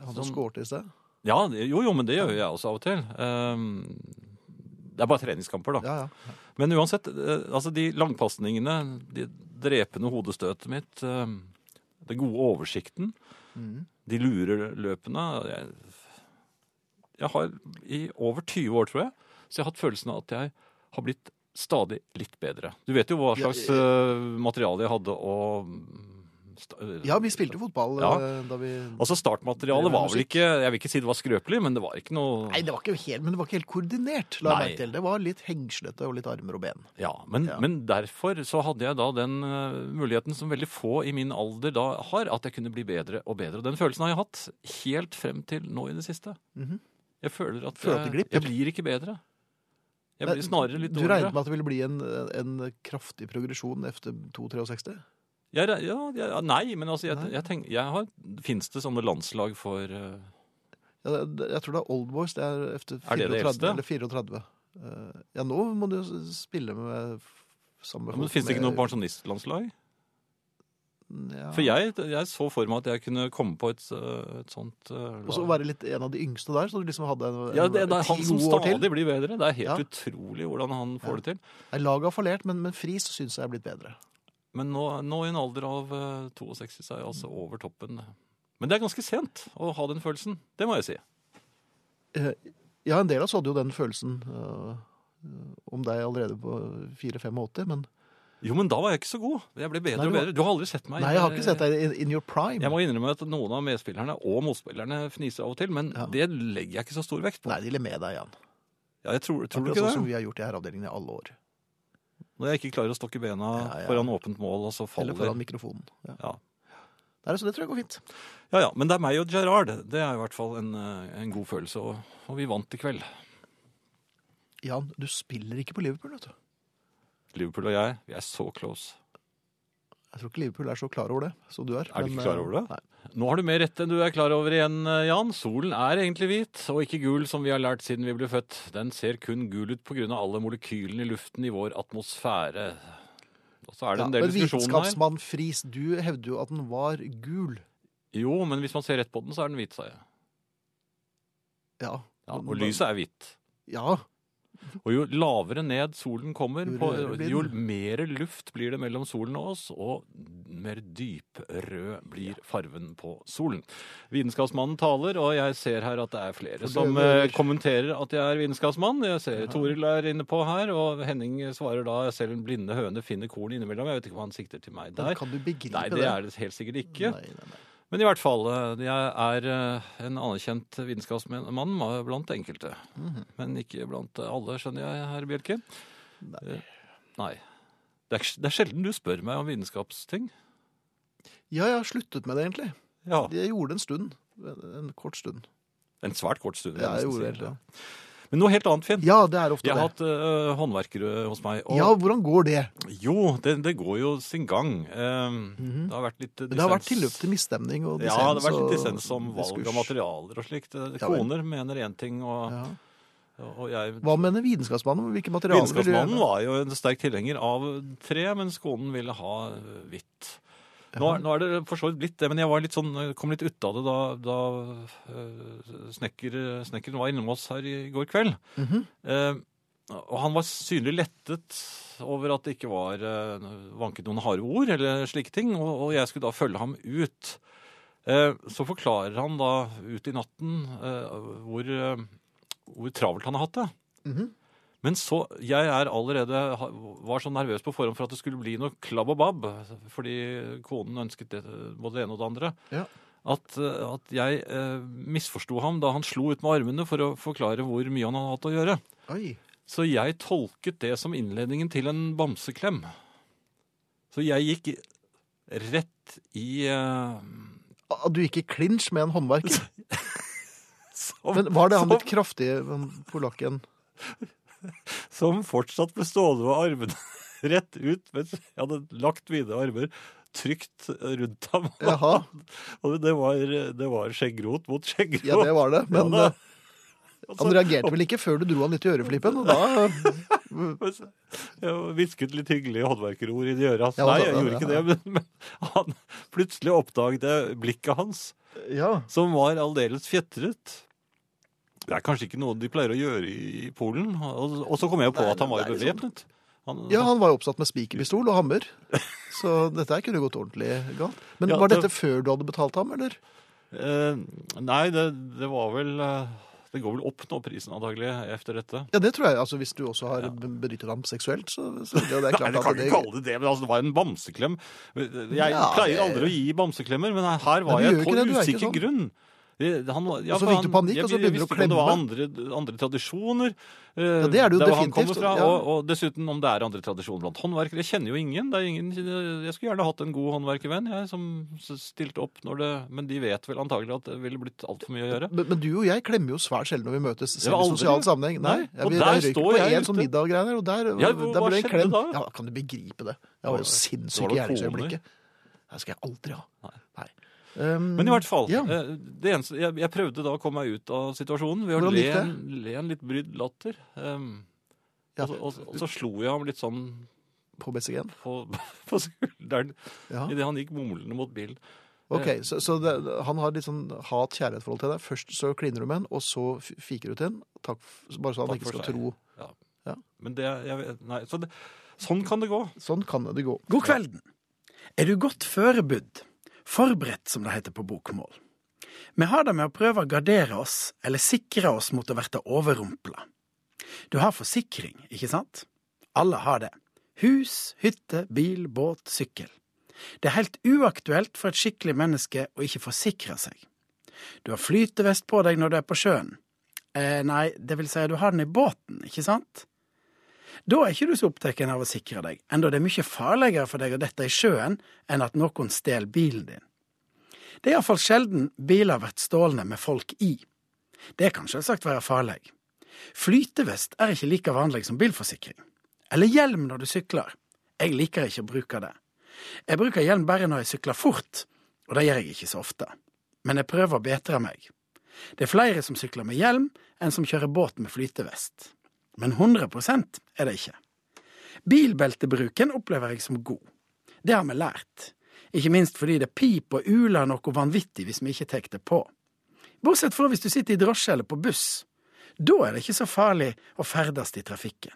Speaker 1: Han som skåret i sted.
Speaker 2: Ja, jo, jo, men det gjør jeg også av og til. Ehm, det er bare treningskamper, da.
Speaker 1: Ja, ja.
Speaker 2: Men uansett, eh, altså de langpasningene, de drepende hodestøtet mitt, eh, den gode oversikten,
Speaker 1: mm.
Speaker 2: de lureløpene jeg, jeg har i over 20 år, tror jeg, så jeg har hatt følelsen av at jeg har blitt stadig litt bedre. Du vet jo hva
Speaker 1: Ja,
Speaker 2: slags eh, materiale jeg hadde å
Speaker 1: ja, vi spilte fotball
Speaker 2: Ja.
Speaker 1: eh, da vi
Speaker 2: Altså startmaterialet var vel ikke Jeg vil ikke si det var skrøpelig, men det var ikke noe
Speaker 1: Nei, det var ikke helt, men det var ikke helt koordinert. La meg til. Det var litt hengslete og litt armer og ben.
Speaker 2: Ja, men,
Speaker 1: Ja.
Speaker 2: men derfor så hadde jeg da den eh, muligheten som veldig få i min alder da har, at jeg kunne bli bedre og bedre. Og den følelsen har jeg hatt helt frem til nå i det siste.
Speaker 1: Mhm.
Speaker 2: Jeg føler at
Speaker 1: Føler at
Speaker 2: jeg, jeg blir ikke bedre. Jeg blir snarere litt
Speaker 1: Du regnet med at det ville bli en, en kraftig progresjon etter 2,63?
Speaker 2: Re- ja, ja, nei, men altså, jeg,
Speaker 1: Nei.
Speaker 2: jeg tenker, jeg har, finnes det sånne landslag for uh...
Speaker 1: Ja, jeg tror det er Old Boys. Det er efter
Speaker 2: Er det det
Speaker 1: 34, eller 34. Uh, Ja, nå må du jo spille med samme
Speaker 2: ja, men Fins det ikke noe pensjonistlandslag?
Speaker 1: Ja.
Speaker 2: For jeg, jeg så for meg at jeg kunne komme på et, eh, et sånt uh,
Speaker 1: Og så være litt en av de yngste der, så du liksom hadde en,
Speaker 2: Ja, det, det er han som stadig blir bedre. Det er helt
Speaker 1: Ja.
Speaker 2: utrolig hvordan han får
Speaker 1: Ja.
Speaker 2: det til.
Speaker 1: Laget har fallert, men, men Friis syns jeg er blitt bedre.
Speaker 2: Men nå, nå i en alder av eh, 62 så er jeg altså over toppen. Men det er ganske sent å ha den følelsen. Det må jeg si.
Speaker 1: Eh, Ja, en del av oss hadde jo den følelsen eh, om deg allerede på 4-85, men
Speaker 2: Jo, men da var jeg ikke så god. Jeg ble bedre
Speaker 1: Nei,
Speaker 2: og bedre. Du har aldri sett meg.
Speaker 1: Nei, jeg har ikke sett deg in, in your prime.
Speaker 2: Jeg må innrømme at noen av medspillerne og motspillerne fniser av og til, men
Speaker 1: Ja.
Speaker 2: det legger jeg ikke så stor vekt på.
Speaker 1: Nei, de ler med deg, Jan.
Speaker 2: Ja, jeg tror, tror du
Speaker 1: Akkurat sånn som vi har gjort i herreavdelingen i alle år.
Speaker 2: Når jeg ikke klarer å stokke bena
Speaker 1: Ja, ja.
Speaker 2: foran åpent mål, og så
Speaker 1: Eller foran mikrofonen. Ja.
Speaker 2: ja.
Speaker 1: Nei, så det tror jeg går fint.
Speaker 2: ja, ja. Men det er meg og Gerard. Det er i hvert fall en, en god følelse, og, og vi vant i kveld.
Speaker 1: Jan, du spiller ikke på Liverpool, vet du.
Speaker 2: Liverpool og jeg, vi er så close.
Speaker 1: Jeg tror ikke Liverpool er så klar over det som du er.
Speaker 2: Er du
Speaker 1: men,
Speaker 2: ikke klar
Speaker 1: eh,
Speaker 2: over det?
Speaker 1: Nei.
Speaker 2: Nå har du mer rett enn du er klar over igjen, eh, Jan. Solen er egentlig hvit, og ikke gul som vi har lært siden vi ble født. Den ser kun gul ut pga. alle molekylene i luften i vår atmosfære. Og så er det
Speaker 1: Ja,
Speaker 2: en del
Speaker 1: diskusjoner
Speaker 2: diskusjon her.
Speaker 1: vitenskapsmann Friis, du hevder jo at den var gul.
Speaker 2: Jo, men hvis man ser rett på den, så er den hvit, sa jeg.
Speaker 1: Ja.
Speaker 2: Ja, og lyset er hvitt.
Speaker 1: Ja,
Speaker 2: Og jo lavere ned solen kommer, på, jo mer luft blir det mellom solen og oss, og mer dyprød blir farven på solen. Vitenskapsmannen taler, og jeg ser her at det er flere som eh, kommenterer at jeg er vitenskapsmann. Jeg ser Toril er inne på her, og Henning svarer da selv en blinde høne finner korn innimellom. Jeg vet ikke hva han sikter til meg der.
Speaker 1: kan du begripe det?
Speaker 2: Nei, det er det helt sikkert ikke.
Speaker 1: Nei, nei, nei.
Speaker 2: Men i hvert fall, eh, jeg er eh, en anerkjent vitenskapsmann blant enkelte.
Speaker 1: Mhm.
Speaker 2: Men ikke blant alle, skjønner jeg, herr Bjelke.
Speaker 1: Nei.
Speaker 2: Eh, Nei. Det er, det er sjelden du spør meg om vitenskapsting.
Speaker 1: Ja, jeg har sluttet med det, egentlig.
Speaker 2: Ja,
Speaker 1: Jeg gjorde det en stund. En kort stund.
Speaker 2: En svært kort stund.
Speaker 1: Ja, jeg
Speaker 2: nesten
Speaker 1: gjorde det. Ja,
Speaker 2: Men noe helt annet, Finn.
Speaker 1: ja det er ofte
Speaker 2: Jeg har
Speaker 1: det.
Speaker 2: hatt eh, håndverkere hos meg. Og
Speaker 1: Ja, hvordan går det?
Speaker 2: jo, det, det går jo sin gang. Eh, Det har vært litt dissens.
Speaker 1: Men Det har vært tilløp til misstemning og dissens.
Speaker 2: Ja, det har vært litt dissens om valg
Speaker 1: diskurs.
Speaker 2: av materialer og slikt. Eh. Koner mener én ting, og,
Speaker 1: Ja.
Speaker 2: jeg
Speaker 1: Hva mener vitenskapsmannen? Hvilke materialer
Speaker 2: Vitenskapsmannen var jo en sterk tilhenger av tre, mens konen ville ha øh, hvitt. Nå, nå er det for så vidt blitt det, men jeg var litt sånn, kom litt ut av det da, da øh, snekker, snekkeren var innom oss her i går kveld.
Speaker 1: Mhm.
Speaker 2: Eh, og han var synlig lettet over at det ikke var eh, vanket noen harde ord eller slike ting, og, og jeg skulle da følge ham ut. Eh, så forklarer han da ut i natten eh, hvor, eh, hvor travelt han har hatt det.
Speaker 1: Mhm.
Speaker 2: Men så, jeg er allerede, var så nervøs på forhånd for at det skulle bli noe klabb og babb, fordi konen ønsket det, både det ene og det andre,
Speaker 1: Ja.
Speaker 2: at, at jeg eh, misforsto ham da han slo ut med armene for å forklare hvor mye han hadde hatt å gjøre.
Speaker 1: Oi.
Speaker 2: Så jeg tolket det som innledningen til en bamseklem. Så jeg gikk rett i
Speaker 1: Ah, Du gikk i klinsj med en håndverker.
Speaker 2: som,
Speaker 1: Men var det han
Speaker 2: som,
Speaker 1: litt kraftige polakken?
Speaker 2: som fortsatt ble stående med armene rett ut mens jeg hadde lagt mine armer trygt rundt ham.
Speaker 1: Jaha.
Speaker 2: Og det var, det var skjeggrot mot skjeggrot.
Speaker 1: Ja, det var det. Men
Speaker 2: Ja,
Speaker 1: eh, han reagerte vel ikke før du dro han litt i øreflippen, og da
Speaker 2: Jeg hvisket litt hyggelige håndverkerord i øret hans.
Speaker 1: Ja,
Speaker 2: Nei,
Speaker 1: altså,
Speaker 2: jeg gjorde ikke det, men, men han plutselig oppdaget jeg blikket hans,
Speaker 1: Ja.
Speaker 2: som var aldeles fjetret. Det er kanskje ikke noe de pleier å gjøre i Polen. Og, og så kom jeg på
Speaker 1: Nei,
Speaker 2: at han var
Speaker 1: jo liksom-
Speaker 2: bevæpnet. Han,
Speaker 1: ja, han var jo oppsatt med spikerpistol og hammer. Så dette her kunne gått ordentlig galt. Men
Speaker 2: Ja,
Speaker 1: var
Speaker 2: det-
Speaker 1: dette før du hadde betalt ham, eller?
Speaker 2: Eh, nei, det, det var vel eh, Det går vel opp nå, prisen antagelig, etter dette.
Speaker 1: Ja, det tror jeg. Altså, Hvis du også har benyttet ham seksuelt, så, så det, det er
Speaker 2: Nei,
Speaker 1: klart
Speaker 2: du
Speaker 1: at
Speaker 2: kan
Speaker 1: det
Speaker 2: ikke kalle det det, men altså, det var en bamseklem. Jeg
Speaker 1: Ja,
Speaker 2: pleier
Speaker 1: det-
Speaker 2: aldri å gi bamseklemmer, men her var
Speaker 1: du
Speaker 2: jeg på
Speaker 1: det, du er ikke
Speaker 2: usikker
Speaker 1: sånn.
Speaker 2: grunn. Det- Han, ja,
Speaker 1: Og så fikk du panikk,
Speaker 2: jeg-
Speaker 1: og så begynner du å
Speaker 2: Jeg visste ikke om det var andre, andre tradisjoner. eh,
Speaker 1: Ja, det er det jo
Speaker 2: der
Speaker 1: definitivt,
Speaker 2: Fra,
Speaker 1: ja.
Speaker 2: og, og dessuten om det er andre tradisjoner blant håndverkere. Jeg kjenner jo ingen. Det er ingen jeg skulle gjerne hatt en god håndverkervenn jeg, som stilte opp når det Men de vet vel antagelig at det ville blitt altfor mye å gjøre.
Speaker 1: Men, men du og jeg klemmer jo svært sjelden når vi møtes, selv i sosial sammenheng. Nei, ja,
Speaker 2: og der
Speaker 1: røyker
Speaker 2: står jeg
Speaker 1: ute. sånn middag og greier, og der,
Speaker 2: Ja,
Speaker 1: der ble det en klem.
Speaker 2: da?
Speaker 1: Ja, kan du begripe det? Jeg var jo sinnssyk
Speaker 2: i
Speaker 1: gjerningsøyeblikket. Det skal jeg aldri ha.
Speaker 2: Nei.
Speaker 1: Um,
Speaker 2: Men i hvert fall.
Speaker 1: Ja.
Speaker 2: eh, Det eneste, jeg, jeg prøvde da å komme meg ut av situasjonen ved å le, en- le en litt brydd latter. Um,
Speaker 1: Ja.
Speaker 2: og, så- og, og så slo jeg ham litt sånn
Speaker 1: På BCG-en.
Speaker 2: på, på skulderen
Speaker 1: Ja.
Speaker 2: idet han gikk mumlende mot bilen.
Speaker 1: Ok, så, så det, han har litt sånn hat-kjærlighet-forhold til deg. Først så kliner du med han, og så fiker du til han. Takk, bare så han
Speaker 2: Takk
Speaker 1: ikke skal
Speaker 2: seg.
Speaker 1: tro
Speaker 2: Men det, jeg, nei, så det, sånn kan det gå.
Speaker 1: Sånn kan det gå.
Speaker 4: God kvelden. Er du godt forberedt? Forberedt, som det heter på bokmål. Vi har det med å prøve å gardere oss, eller sikre oss mot å verte overrumpla. Du har forsikring, ikke sant? Alle har det. Hus, hytte, bil, båt, sykkel. Det er helt uaktuelt for et skikkelig menneske å ikke forsikre seg. Du har flytevest på deg når du er på sjøen. Eh, nei, det vil si du har den i båten, ikke sant? Da er ikke du så opptatt av å sikre deg, enda det er mye farligere for deg å dette i sjøen enn at noen stjeler bilen din. Det er iallfall sjelden biler blir stjålne med folk i. Det kan selvsagt være farlig. Flytevest er ikke like vanlig som bilforsikring. Eller hjelm når du sykler. Jeg liker ikke å bruke det. Jeg bruker hjelm bare når jeg sykler fort, og det gjør jeg ikke så ofte. Men jeg prøver å bedre meg. Det er flere som sykler med hjelm enn som kjører båt med flytevest. Men 100% er det ikke. Bilbeltebruken opplever jeg som god. Det har vi lært. Ikke minst fordi det piper og uler noe vanvittig hvis vi ikke tar det på. Bortsett fra hvis du sitter i drosje eller på buss. Da er det ikke så farlig å ferdes i trafikken.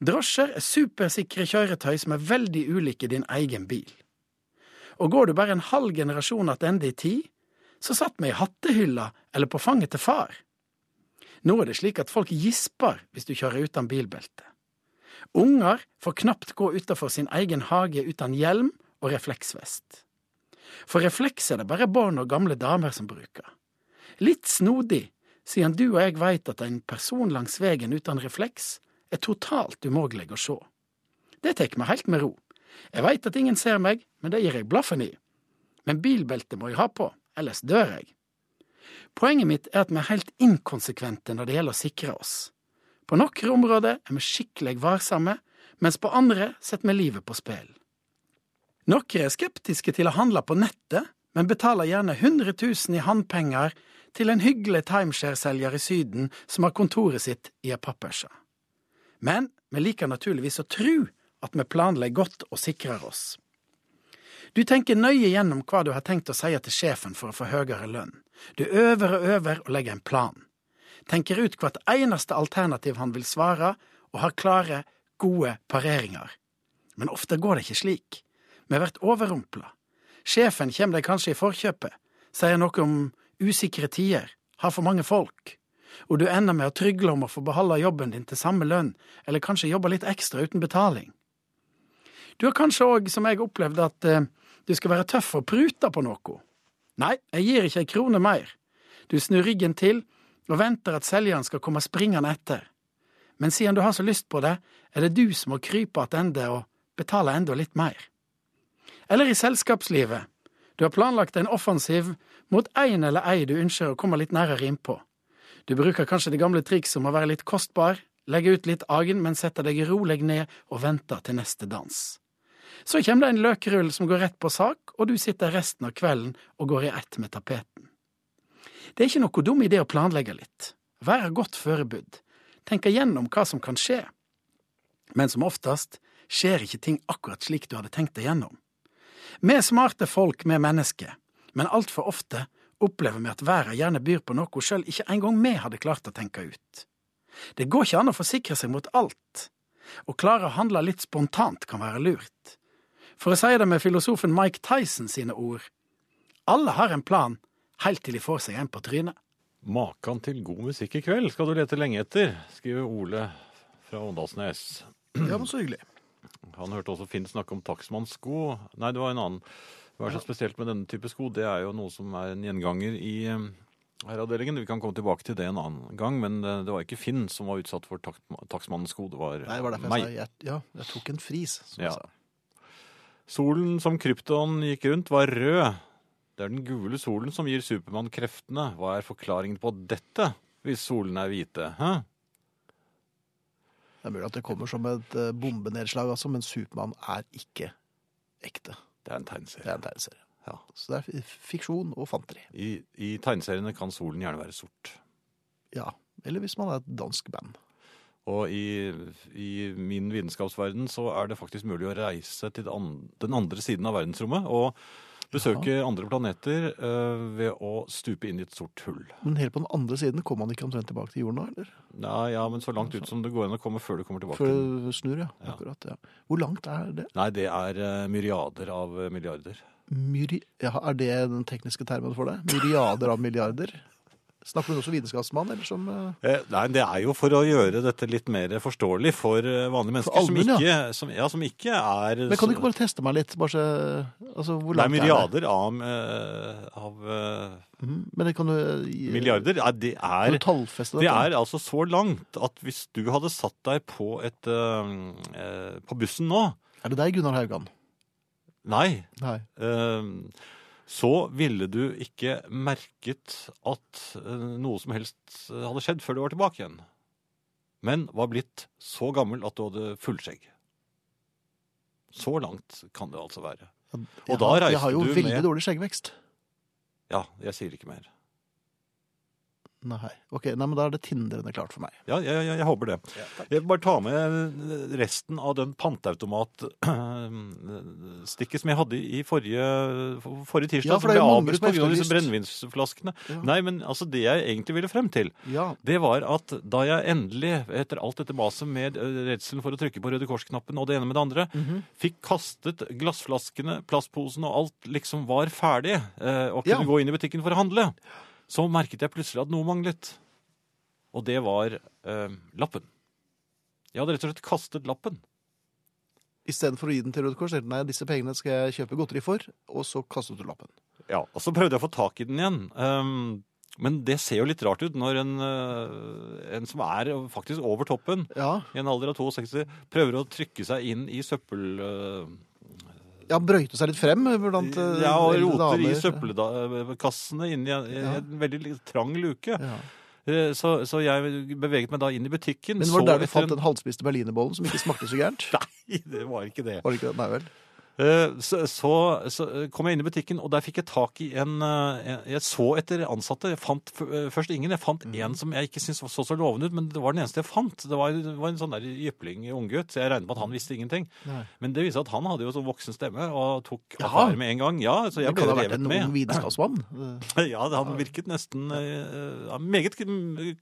Speaker 4: Drosjer er supersikre kjøretøy som er veldig ulike din egen bil. Og går du bare en halv generasjon tilbake i tid, så satt vi i hattehylla eller på fanget til far. Nå er det slik at folk gisper hvis du kjører uten bilbelte. Unger får knapt gå utenfor sin egen hage uten hjelm og refleksvest. For refleks er det bare barn og gamle damer som bruker. Litt snodig, siden du og jeg veit at en person langs veien uten refleks er totalt umulig å se. Det tar meg helt med ro. Jeg veit at ingen ser meg, men det gir jeg blaffen i. Men bilbelte må jeg ha på, ellers dør jeg. Poenget mitt er at vi er helt inkonsekvente når det gjelder å sikre oss. På noen områder er vi skikkelig varsomme, mens på andre setter vi livet på spill. Noen er skeptiske til å handle på nettet, men betaler gjerne 100 000 i handpenger til en hyggelig timeshare-selger i Syden som har kontoret sitt i ei pappersja. Men vi liker naturligvis å tru at vi planlegger godt og sikrer oss. Du tenker nøye gjennom hva du har tenkt å si til sjefen for å få høyere lønn. Du øver og øver og legger en plan. Tenker ut hvert eneste alternativ han vil svare, og har klare, gode pareringer. Men ofte går det ikke slik. Vi blir overrumpla. Sjefen kommer deg kanskje i forkjøpet, sier noe om usikre tider, har for mange folk, og du ender med å trygle om å få beholde jobben din til samme lønn, eller kanskje jobbe litt ekstra uten betaling. Du har kanskje òg, som jeg, opplevd at eh, du skal være tøff og prute på noe. Nei, jeg gir ikke ei krone mer. Du snur ryggen til og venter at selgeren skal komme springende etter. Men siden du har så lyst på det, er det du som må krype attende og betale enda litt mer. Eller i selskapslivet. Du har planlagt en offensiv mot en eller ei du ønsker å komme litt nærere innpå. Du bruker kanskje det gamle triks om å være litt kostbar, legge ut litt agn, men setter deg rolig ned og venter til neste dans. Så kommer det en løkrull som går rett på sak, og du sitter resten av kvelden og går i ett med tapeten. Det er ikke noe dum idé å planlegge litt, være godt forberedt, tenke gjennom hva som kan skje. Men som oftest skjer ikke ting akkurat slik du hadde tenkt deg gjennom. Vi er smarte folk, vi er mennesker, men altfor ofte opplever vi at verden gjerne byr på noe sjøl ikke engang vi hadde klart å tenke ut. Det går ikke an å forsikre seg mot alt. Å klare å handle litt spontant kan være lurt. For å si det med filosofen Mike Tyson sine ord, alle har en plan helt til de får seg en på trynet.
Speaker 2: Makan til god musikk i kveld skal du lete lenge etter, skriver Ole fra Åndalsnes.
Speaker 1: Ja, men så hyggelig.
Speaker 2: Han hørte også Finn snakke om taksmannssko. Nei, det var en annen. Hva er så spesielt med denne type sko? Det er jo noe som er en gjenganger i eh, herreavdelingen. Vi kan komme tilbake til det en annen gang, men eh, det var ikke Finn som var utsatt for tak sko. Det var,
Speaker 1: Nei, det var derfor
Speaker 2: meg.
Speaker 1: jeg sa jeg, ja, jeg tok en fris, som
Speaker 2: Ja.
Speaker 1: jeg sa.
Speaker 2: Solen som krypton gikk rundt, var rød. Det er den gule solen som gir Supermann kreftene. Hva er forklaringen på dette, hvis solen er hvite? Hæ?
Speaker 1: Det er mulig at det kommer som et eh, bombenedslag, altså, men Supermann er ikke ekte.
Speaker 2: Det er en tegneserie.
Speaker 1: Det er en tegneserie.
Speaker 2: Ja.
Speaker 1: Så det er fiksjon og fanteri.
Speaker 2: I, I tegneseriene kan solen gjerne være sort.
Speaker 1: Ja. Eller hvis man er et dansk band.
Speaker 2: Og i, i min vitenskapsverden så er det faktisk mulig å reise til den andre siden av verdensrommet og besøke andre planeter uh, ved å stupe inn i et sort hull.
Speaker 1: Men helt på den andre siden kommer man ikke omtrent tilbake til jorden nå, eller?
Speaker 2: Nei, ja, men så langt ut som det går an å komme før du kommer tilbake.
Speaker 1: Før du snur, ja.
Speaker 2: Ja.
Speaker 1: Akkurat, ja. Hvor langt er det?
Speaker 2: Nei, det er uh, myriader av eh, milliarder.
Speaker 1: Myri... Ja, er det den tekniske termen for det? Myriader av milliarder? Snakker du også vitenskapsmann, eller som eh,
Speaker 2: Eh, nei, det er jo for å gjøre dette litt mer forståelig for eh, vanlige mennesker som,
Speaker 1: ikke,
Speaker 2: ikke, som, ja, som ikke er
Speaker 1: Men kan du ikke bare teste meg litt? Bare altså, hvor
Speaker 2: Det er
Speaker 1: langt
Speaker 2: myriader av, eh, av?
Speaker 1: Mhm. Men det kan du
Speaker 2: milliarder. Ja, det er Det
Speaker 1: dette?
Speaker 2: er altså så langt at hvis du hadde satt deg på, et, uh, på bussen nå
Speaker 1: Er det deg, Gunnar Haugan?
Speaker 2: Nei.
Speaker 1: Nei.
Speaker 2: eh, så ville du ikke merket at eh, noe som helst hadde skjedd før du var tilbake igjen. Men var blitt så gammel at du hadde fullskjegg. Så langt kan det altså være.
Speaker 1: Jeg
Speaker 2: da
Speaker 1: har-
Speaker 2: med
Speaker 1: Jeg har jo veldig dårlig skjeggvekst.
Speaker 2: Ja, jeg sier ikke mer.
Speaker 1: Nei. Ok, nei, men da er det tindrende klart for meg.
Speaker 2: Ja, jeg, ja jeg håper det. Jeg vil bare ta med resten av den panteautomatstikket som jeg hadde i forrige, forrige tirsdag.
Speaker 1: Ja, for det er jo mange som
Speaker 2: har disse brennevinsflaskene.
Speaker 1: Ja.
Speaker 2: Nei, men altså det jeg egentlig ville frem til,
Speaker 1: Ja.
Speaker 2: det var at da jeg endelig, etter alt dette maset med eh, redselen for å trykke på Røde Kors-knappen og det ene med det andre,
Speaker 1: Mhm.
Speaker 2: fikk kastet glassflaskene, plastposen og alt liksom var ferdig, eh, og kunne
Speaker 1: Ja.
Speaker 2: gå inn i butikken for å handle, så merket jeg plutselig at noe manglet. Og det var eh, lappen. Jeg hadde rett og slett kastet lappen.
Speaker 1: Istedenfor å gi den til Røde Kors, tenkte nei, disse pengene skal jeg kjøpe godteri for, og så kastet du lappen.
Speaker 2: Ja, og så prøvde jeg å få tak i den igjen. Um, men det ser jo litt rart ut når en, eh, en som er faktisk over toppen,
Speaker 1: Ja,
Speaker 2: i en alder av 62, prøver å trykke seg inn i søppel... eh,
Speaker 1: ja brøyte seg litt frem blant eh,
Speaker 2: ja, og
Speaker 1: roter
Speaker 2: roter i søppelkassene inn i en,
Speaker 1: Ja.
Speaker 2: en veldig trang luke.
Speaker 1: Ja.
Speaker 2: Eh, Så, så jeg beveget meg da inn i butikken.
Speaker 1: Men var det der du fant den halvspiste berlinerbollen som ikke smakte så gærent?
Speaker 2: Nei, det var ikke det.
Speaker 1: Var det ikke det? Nei vel.
Speaker 2: Eh, Så, så, så kom jeg inn i butikken, og der fikk jeg tak i en eh, Jeg så etter ansatte. Jeg fant eh, først ingen. Jeg fant en som jeg ikke syntes så så lovende ut, men det var den eneste jeg fant. Det var, det var en sånn der jypling unggutt, jeg regnet med at han visste ingenting.
Speaker 1: Nei.
Speaker 2: Men det viste at han hadde jo sånn voksen stemme og tok
Speaker 1: Ja.
Speaker 2: affære med en gang. Ja, så jeg
Speaker 1: Det kan
Speaker 2: ble
Speaker 1: ha vært en
Speaker 2: med.
Speaker 1: ung vitenskapsmann. Eh,
Speaker 2: Ja, han virket nesten eh, meget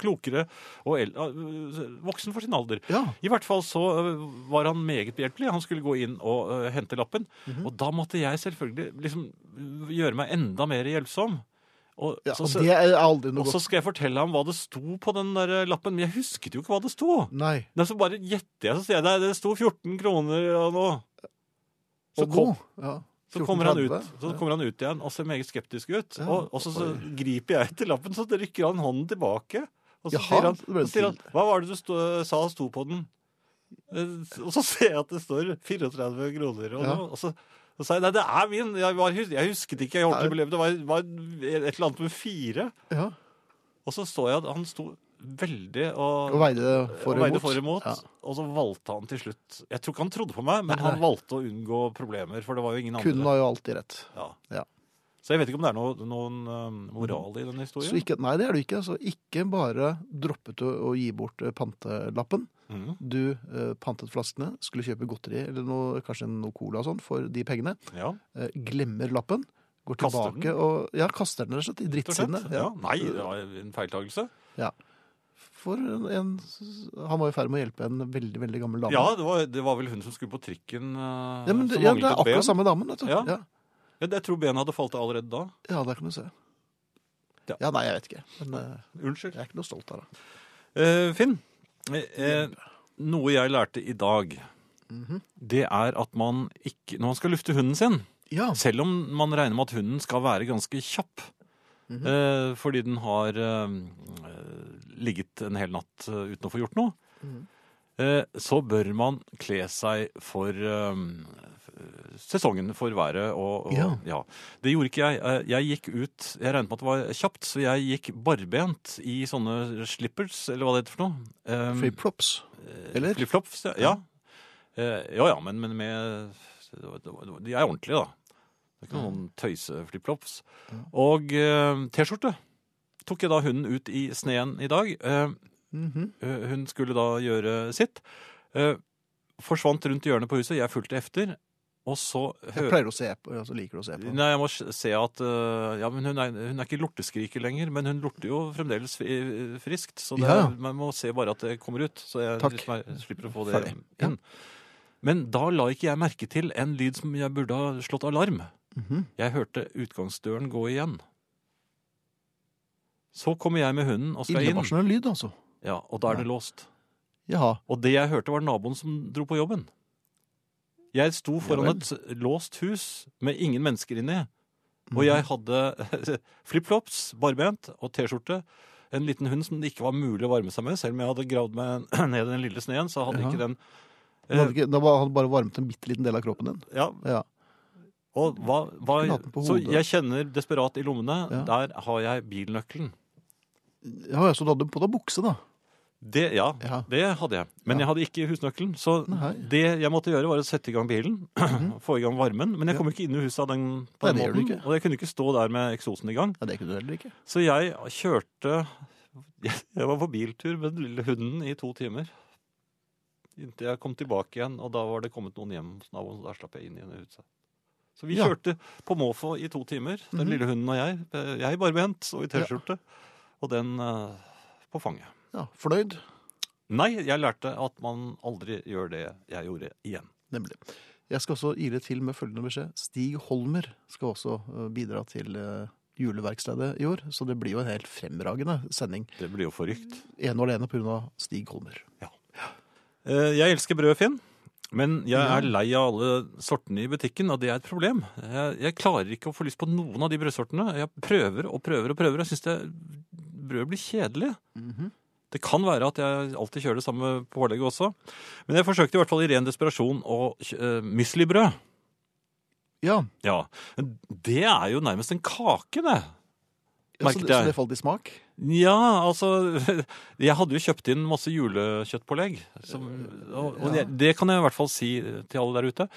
Speaker 2: klokere og el eh, voksen for sin alder.
Speaker 1: Ja.
Speaker 2: I hvert fall så eh, var han meget behjelpelig. Han skulle gå inn og eh, hente lappen.
Speaker 1: Mhm.
Speaker 2: Og da måtte jeg selvfølgelig liksom eh, gjøre meg enda mer hjelpsom. Og,
Speaker 1: ja,
Speaker 2: så,
Speaker 1: og
Speaker 2: så, og så skal jeg fortelle ham hva det sto på den der eh, lappen. Men jeg husket jo ikke hva det sto.
Speaker 1: Nei.
Speaker 2: Men så bare gjetter jeg, så sier jeg det, det sto 14 kroner og noe. Så
Speaker 1: Og
Speaker 2: kom.
Speaker 1: Ja.
Speaker 2: Så kommer, han ut, så kommer han ut igjen og ser meget skeptisk ut.
Speaker 1: Ja,
Speaker 2: Og, og så, så griper jeg etter lappen, så rykker han hånden tilbake. Og så
Speaker 1: Jaha,
Speaker 2: sier han,
Speaker 1: så
Speaker 2: sier han. Hva var det du stå, sa sto på den? Eh, Og så ser jeg at det står 34 kroner. Og, noe, og så, så sa jeg nei, det er min. Jeg, var, jeg husket ikke. Jeg holdt det beløpet. Det var, var et eller annet med fire.
Speaker 1: Ja.
Speaker 2: Og så så jeg at han sto veldig og,
Speaker 1: Og veide for
Speaker 2: og
Speaker 1: og imot. Ja.
Speaker 2: Og så valgte han til slutt Jeg tror ikke han trodde på meg, men
Speaker 1: Nei.
Speaker 2: han valgte å unngå problemer. For det var jo ingen
Speaker 1: Kunden
Speaker 2: andre.
Speaker 1: har jo alltid rett.
Speaker 2: Ja.
Speaker 1: Ja.
Speaker 2: Så jeg vet ikke om det er noe, noen um, moral i den historien.
Speaker 1: Så ikke, nei, det er det ikke. Så ikke bare droppet å, å gi bort eh, pantelappen.
Speaker 2: Mhm.
Speaker 1: Du eh, pantet flaskene, skulle kjøpe godteri eller noe, kanskje noe cola og sånn for de pengene.
Speaker 2: Ja,
Speaker 1: Eh, glemmer lappen, går
Speaker 2: Kaster
Speaker 1: tilbake og Ja, kaster den rett og slett i
Speaker 2: rett og
Speaker 1: drittsinnet.
Speaker 2: Ja. Nei, det var en feiltagelse.
Speaker 1: For en, en Han var i ferd med å hjelpe en veldig, veldig gammel dame.
Speaker 2: Ja, det var, det var vel hun som skulle på trikken uh,
Speaker 1: Ja, men det,
Speaker 2: som
Speaker 1: ja, det er akkurat samme damen, vet du.
Speaker 2: Ja.
Speaker 1: Ja.
Speaker 2: Ja, jeg tror benet hadde falt av allerede da.
Speaker 1: ja, der kan du se.
Speaker 2: Ja.
Speaker 1: Ja, nei, jeg vet ikke. Men eh,
Speaker 2: Unnskyld.
Speaker 1: jeg er ikke noe stolt av det.
Speaker 2: Eh, Finn, eh, eh, noe jeg lærte i dag,
Speaker 1: Mhm.
Speaker 2: det er at man ikke Når man skal lufte hunden sin,
Speaker 1: Ja.
Speaker 2: selv om man regner med at hunden skal være ganske kjapp,
Speaker 1: Mhm.
Speaker 2: eh, fordi den har eh, ligget en hel natt eh, uten å få gjort noe,
Speaker 1: mm
Speaker 2: eh, så bør man kle seg for eh, sesongen for været og, og
Speaker 1: Ja.
Speaker 2: ja. Det gjorde ikke jeg. Eh, Jeg gikk ut Jeg regnet med at det var kjapt, så jeg gikk barbent i sånne slippers, eller hva det heter for noe. Um,
Speaker 1: Flip-flops. eller?
Speaker 2: Flipflops, ja. Ja, Eh, ja, ja men, men med De er ordentlige, da. Det er ikke noen tøyse-flipflops. Og eh, T-skjorte tok jeg da hunden ut i sneen i dag. Eh,
Speaker 1: Mhm.
Speaker 2: eh, hun skulle da gjøre sitt. Eh, forsvant rundt hjørnet på huset. Jeg fulgte efter. Og så
Speaker 1: Jeg pleier å se på, altså liker å se på.
Speaker 2: Nei, jeg må se at øh, Ja, men hun er, hun er ikke lorteskriker lenger, men hun lorter jo fremdeles friskt. Så det,
Speaker 1: Ja.
Speaker 2: man må se bare at det kommer ut, så jeg liksom er- slipper å få det inn. Men da la ikke jeg merke til en lyd som jeg burde ha slått alarm.
Speaker 1: Mhm.
Speaker 2: Jeg hørte utgangsdøren gå igjen. Så kommer jeg med hunden og skal inn,
Speaker 1: Illevarslende lyd, altså.
Speaker 2: Ja, og da er det låst.
Speaker 1: Jaha.
Speaker 2: Og det jeg hørte var naboen som dro på jobben. Jeg sto foran et låst hus med ingen mennesker inni.
Speaker 1: Mhm.
Speaker 2: Og jeg hadde flipflops, barbent og T-skjorte. En liten hund som det ikke var mulig å varme seg med. Selv om jeg hadde gravd meg ned i den lille sneen, så hadde
Speaker 1: ja.
Speaker 2: ikke den
Speaker 1: eh, hadde ikke, da hadde bare varmet en bitte liten del av kroppen din.
Speaker 2: Ja,
Speaker 1: Ja.
Speaker 2: og hva, hva Så jeg kjenner desperat i lommene.
Speaker 1: Ja.
Speaker 2: Der har jeg bilnøkkelen.
Speaker 1: ja, så du hadde på deg bukse, da.
Speaker 2: Det, ja,
Speaker 1: Ja.
Speaker 2: det hadde jeg. Men
Speaker 1: Ja.
Speaker 2: jeg hadde ikke husnøkkelen. Så
Speaker 1: Nei.
Speaker 2: det jeg måtte gjøre, var å sette i gang bilen. Få i gang varmen. Men jeg kom ikke inn i huset av den, på
Speaker 1: Nei,
Speaker 2: den
Speaker 1: det
Speaker 2: måten. Og jeg kunne ikke stå der med eksosen i gang.
Speaker 1: Ja, det kunne du heller ikke.
Speaker 2: Så jeg kjørte Jeg var på biltur med den lille hunden i to timer. Inntil jeg kom tilbake igjen, og da var det kommet noen hjem hos naboen. Så da slapp jeg inn i huset. Så vi
Speaker 1: Ja.
Speaker 2: kjørte på måfå i to timer, den
Speaker 1: Mhm.
Speaker 2: lille hunden og jeg. Jeg barbent og i T-skjorte. Og den uh, på fanget.
Speaker 1: Ja, Fornøyd?
Speaker 2: Nei, jeg lærte at man aldri gjør det jeg gjorde igjen.
Speaker 1: Nemlig. Jeg skal også ile til med følgende beskjed. Stig Holmer skal også eh, bidra til eh, juleverkstedet i år, så det blir jo en helt fremragende sending.
Speaker 2: Det blir jo forrykt.
Speaker 1: Ene og alene pga. Stig Holmer.
Speaker 2: Ja. Jeg elsker brød, Finn. Men jeg er lei av alle sortene i butikken, og det er et problem. Jeg, jeg klarer ikke å få lyst på noen av de brødsortene. Jeg prøver og prøver og prøver. Jeg syns det- brød blir kjedelig.
Speaker 1: Mhm.
Speaker 2: Det kan være at jeg alltid kjører det samme pålegget også. Men jeg forsøkte i hvert fall i ren desperasjon å uh, müslibrød.
Speaker 1: Ja,
Speaker 2: Ja. Men det er jo nærmest en kake, det. Merket
Speaker 1: jeg. så det falt i smak?
Speaker 2: Ja, altså Jeg hadde jo kjøpt inn masse julekjøttpålegg. Som, og og
Speaker 1: Ja.
Speaker 2: det, det kan jeg i hvert fall si til alle der ute.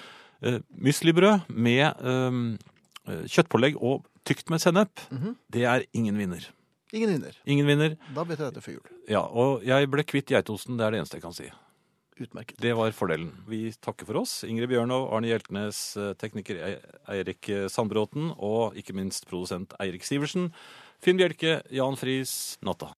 Speaker 2: Uh, Müslibrød med um, kjøttpålegg og tykt med sennep,
Speaker 1: Mhm.
Speaker 2: det er ingen vinner.
Speaker 1: Ingen vinner.
Speaker 2: Ingen vinner.
Speaker 1: Da vet jeg dette før jul.
Speaker 2: Ja, og jeg ble kvitt geitosten. Det er det eneste jeg kan si.
Speaker 1: Utmerket.
Speaker 2: Det var fordelen. Vi takker for oss. Ingrid Bjørnov, Arne Hjeltnes, eh, tekniker E- Eirik eh, Sandbråten og ikke minst produsent Eirik Sivertsen. Finn Bjelke, Jan Friis, natta.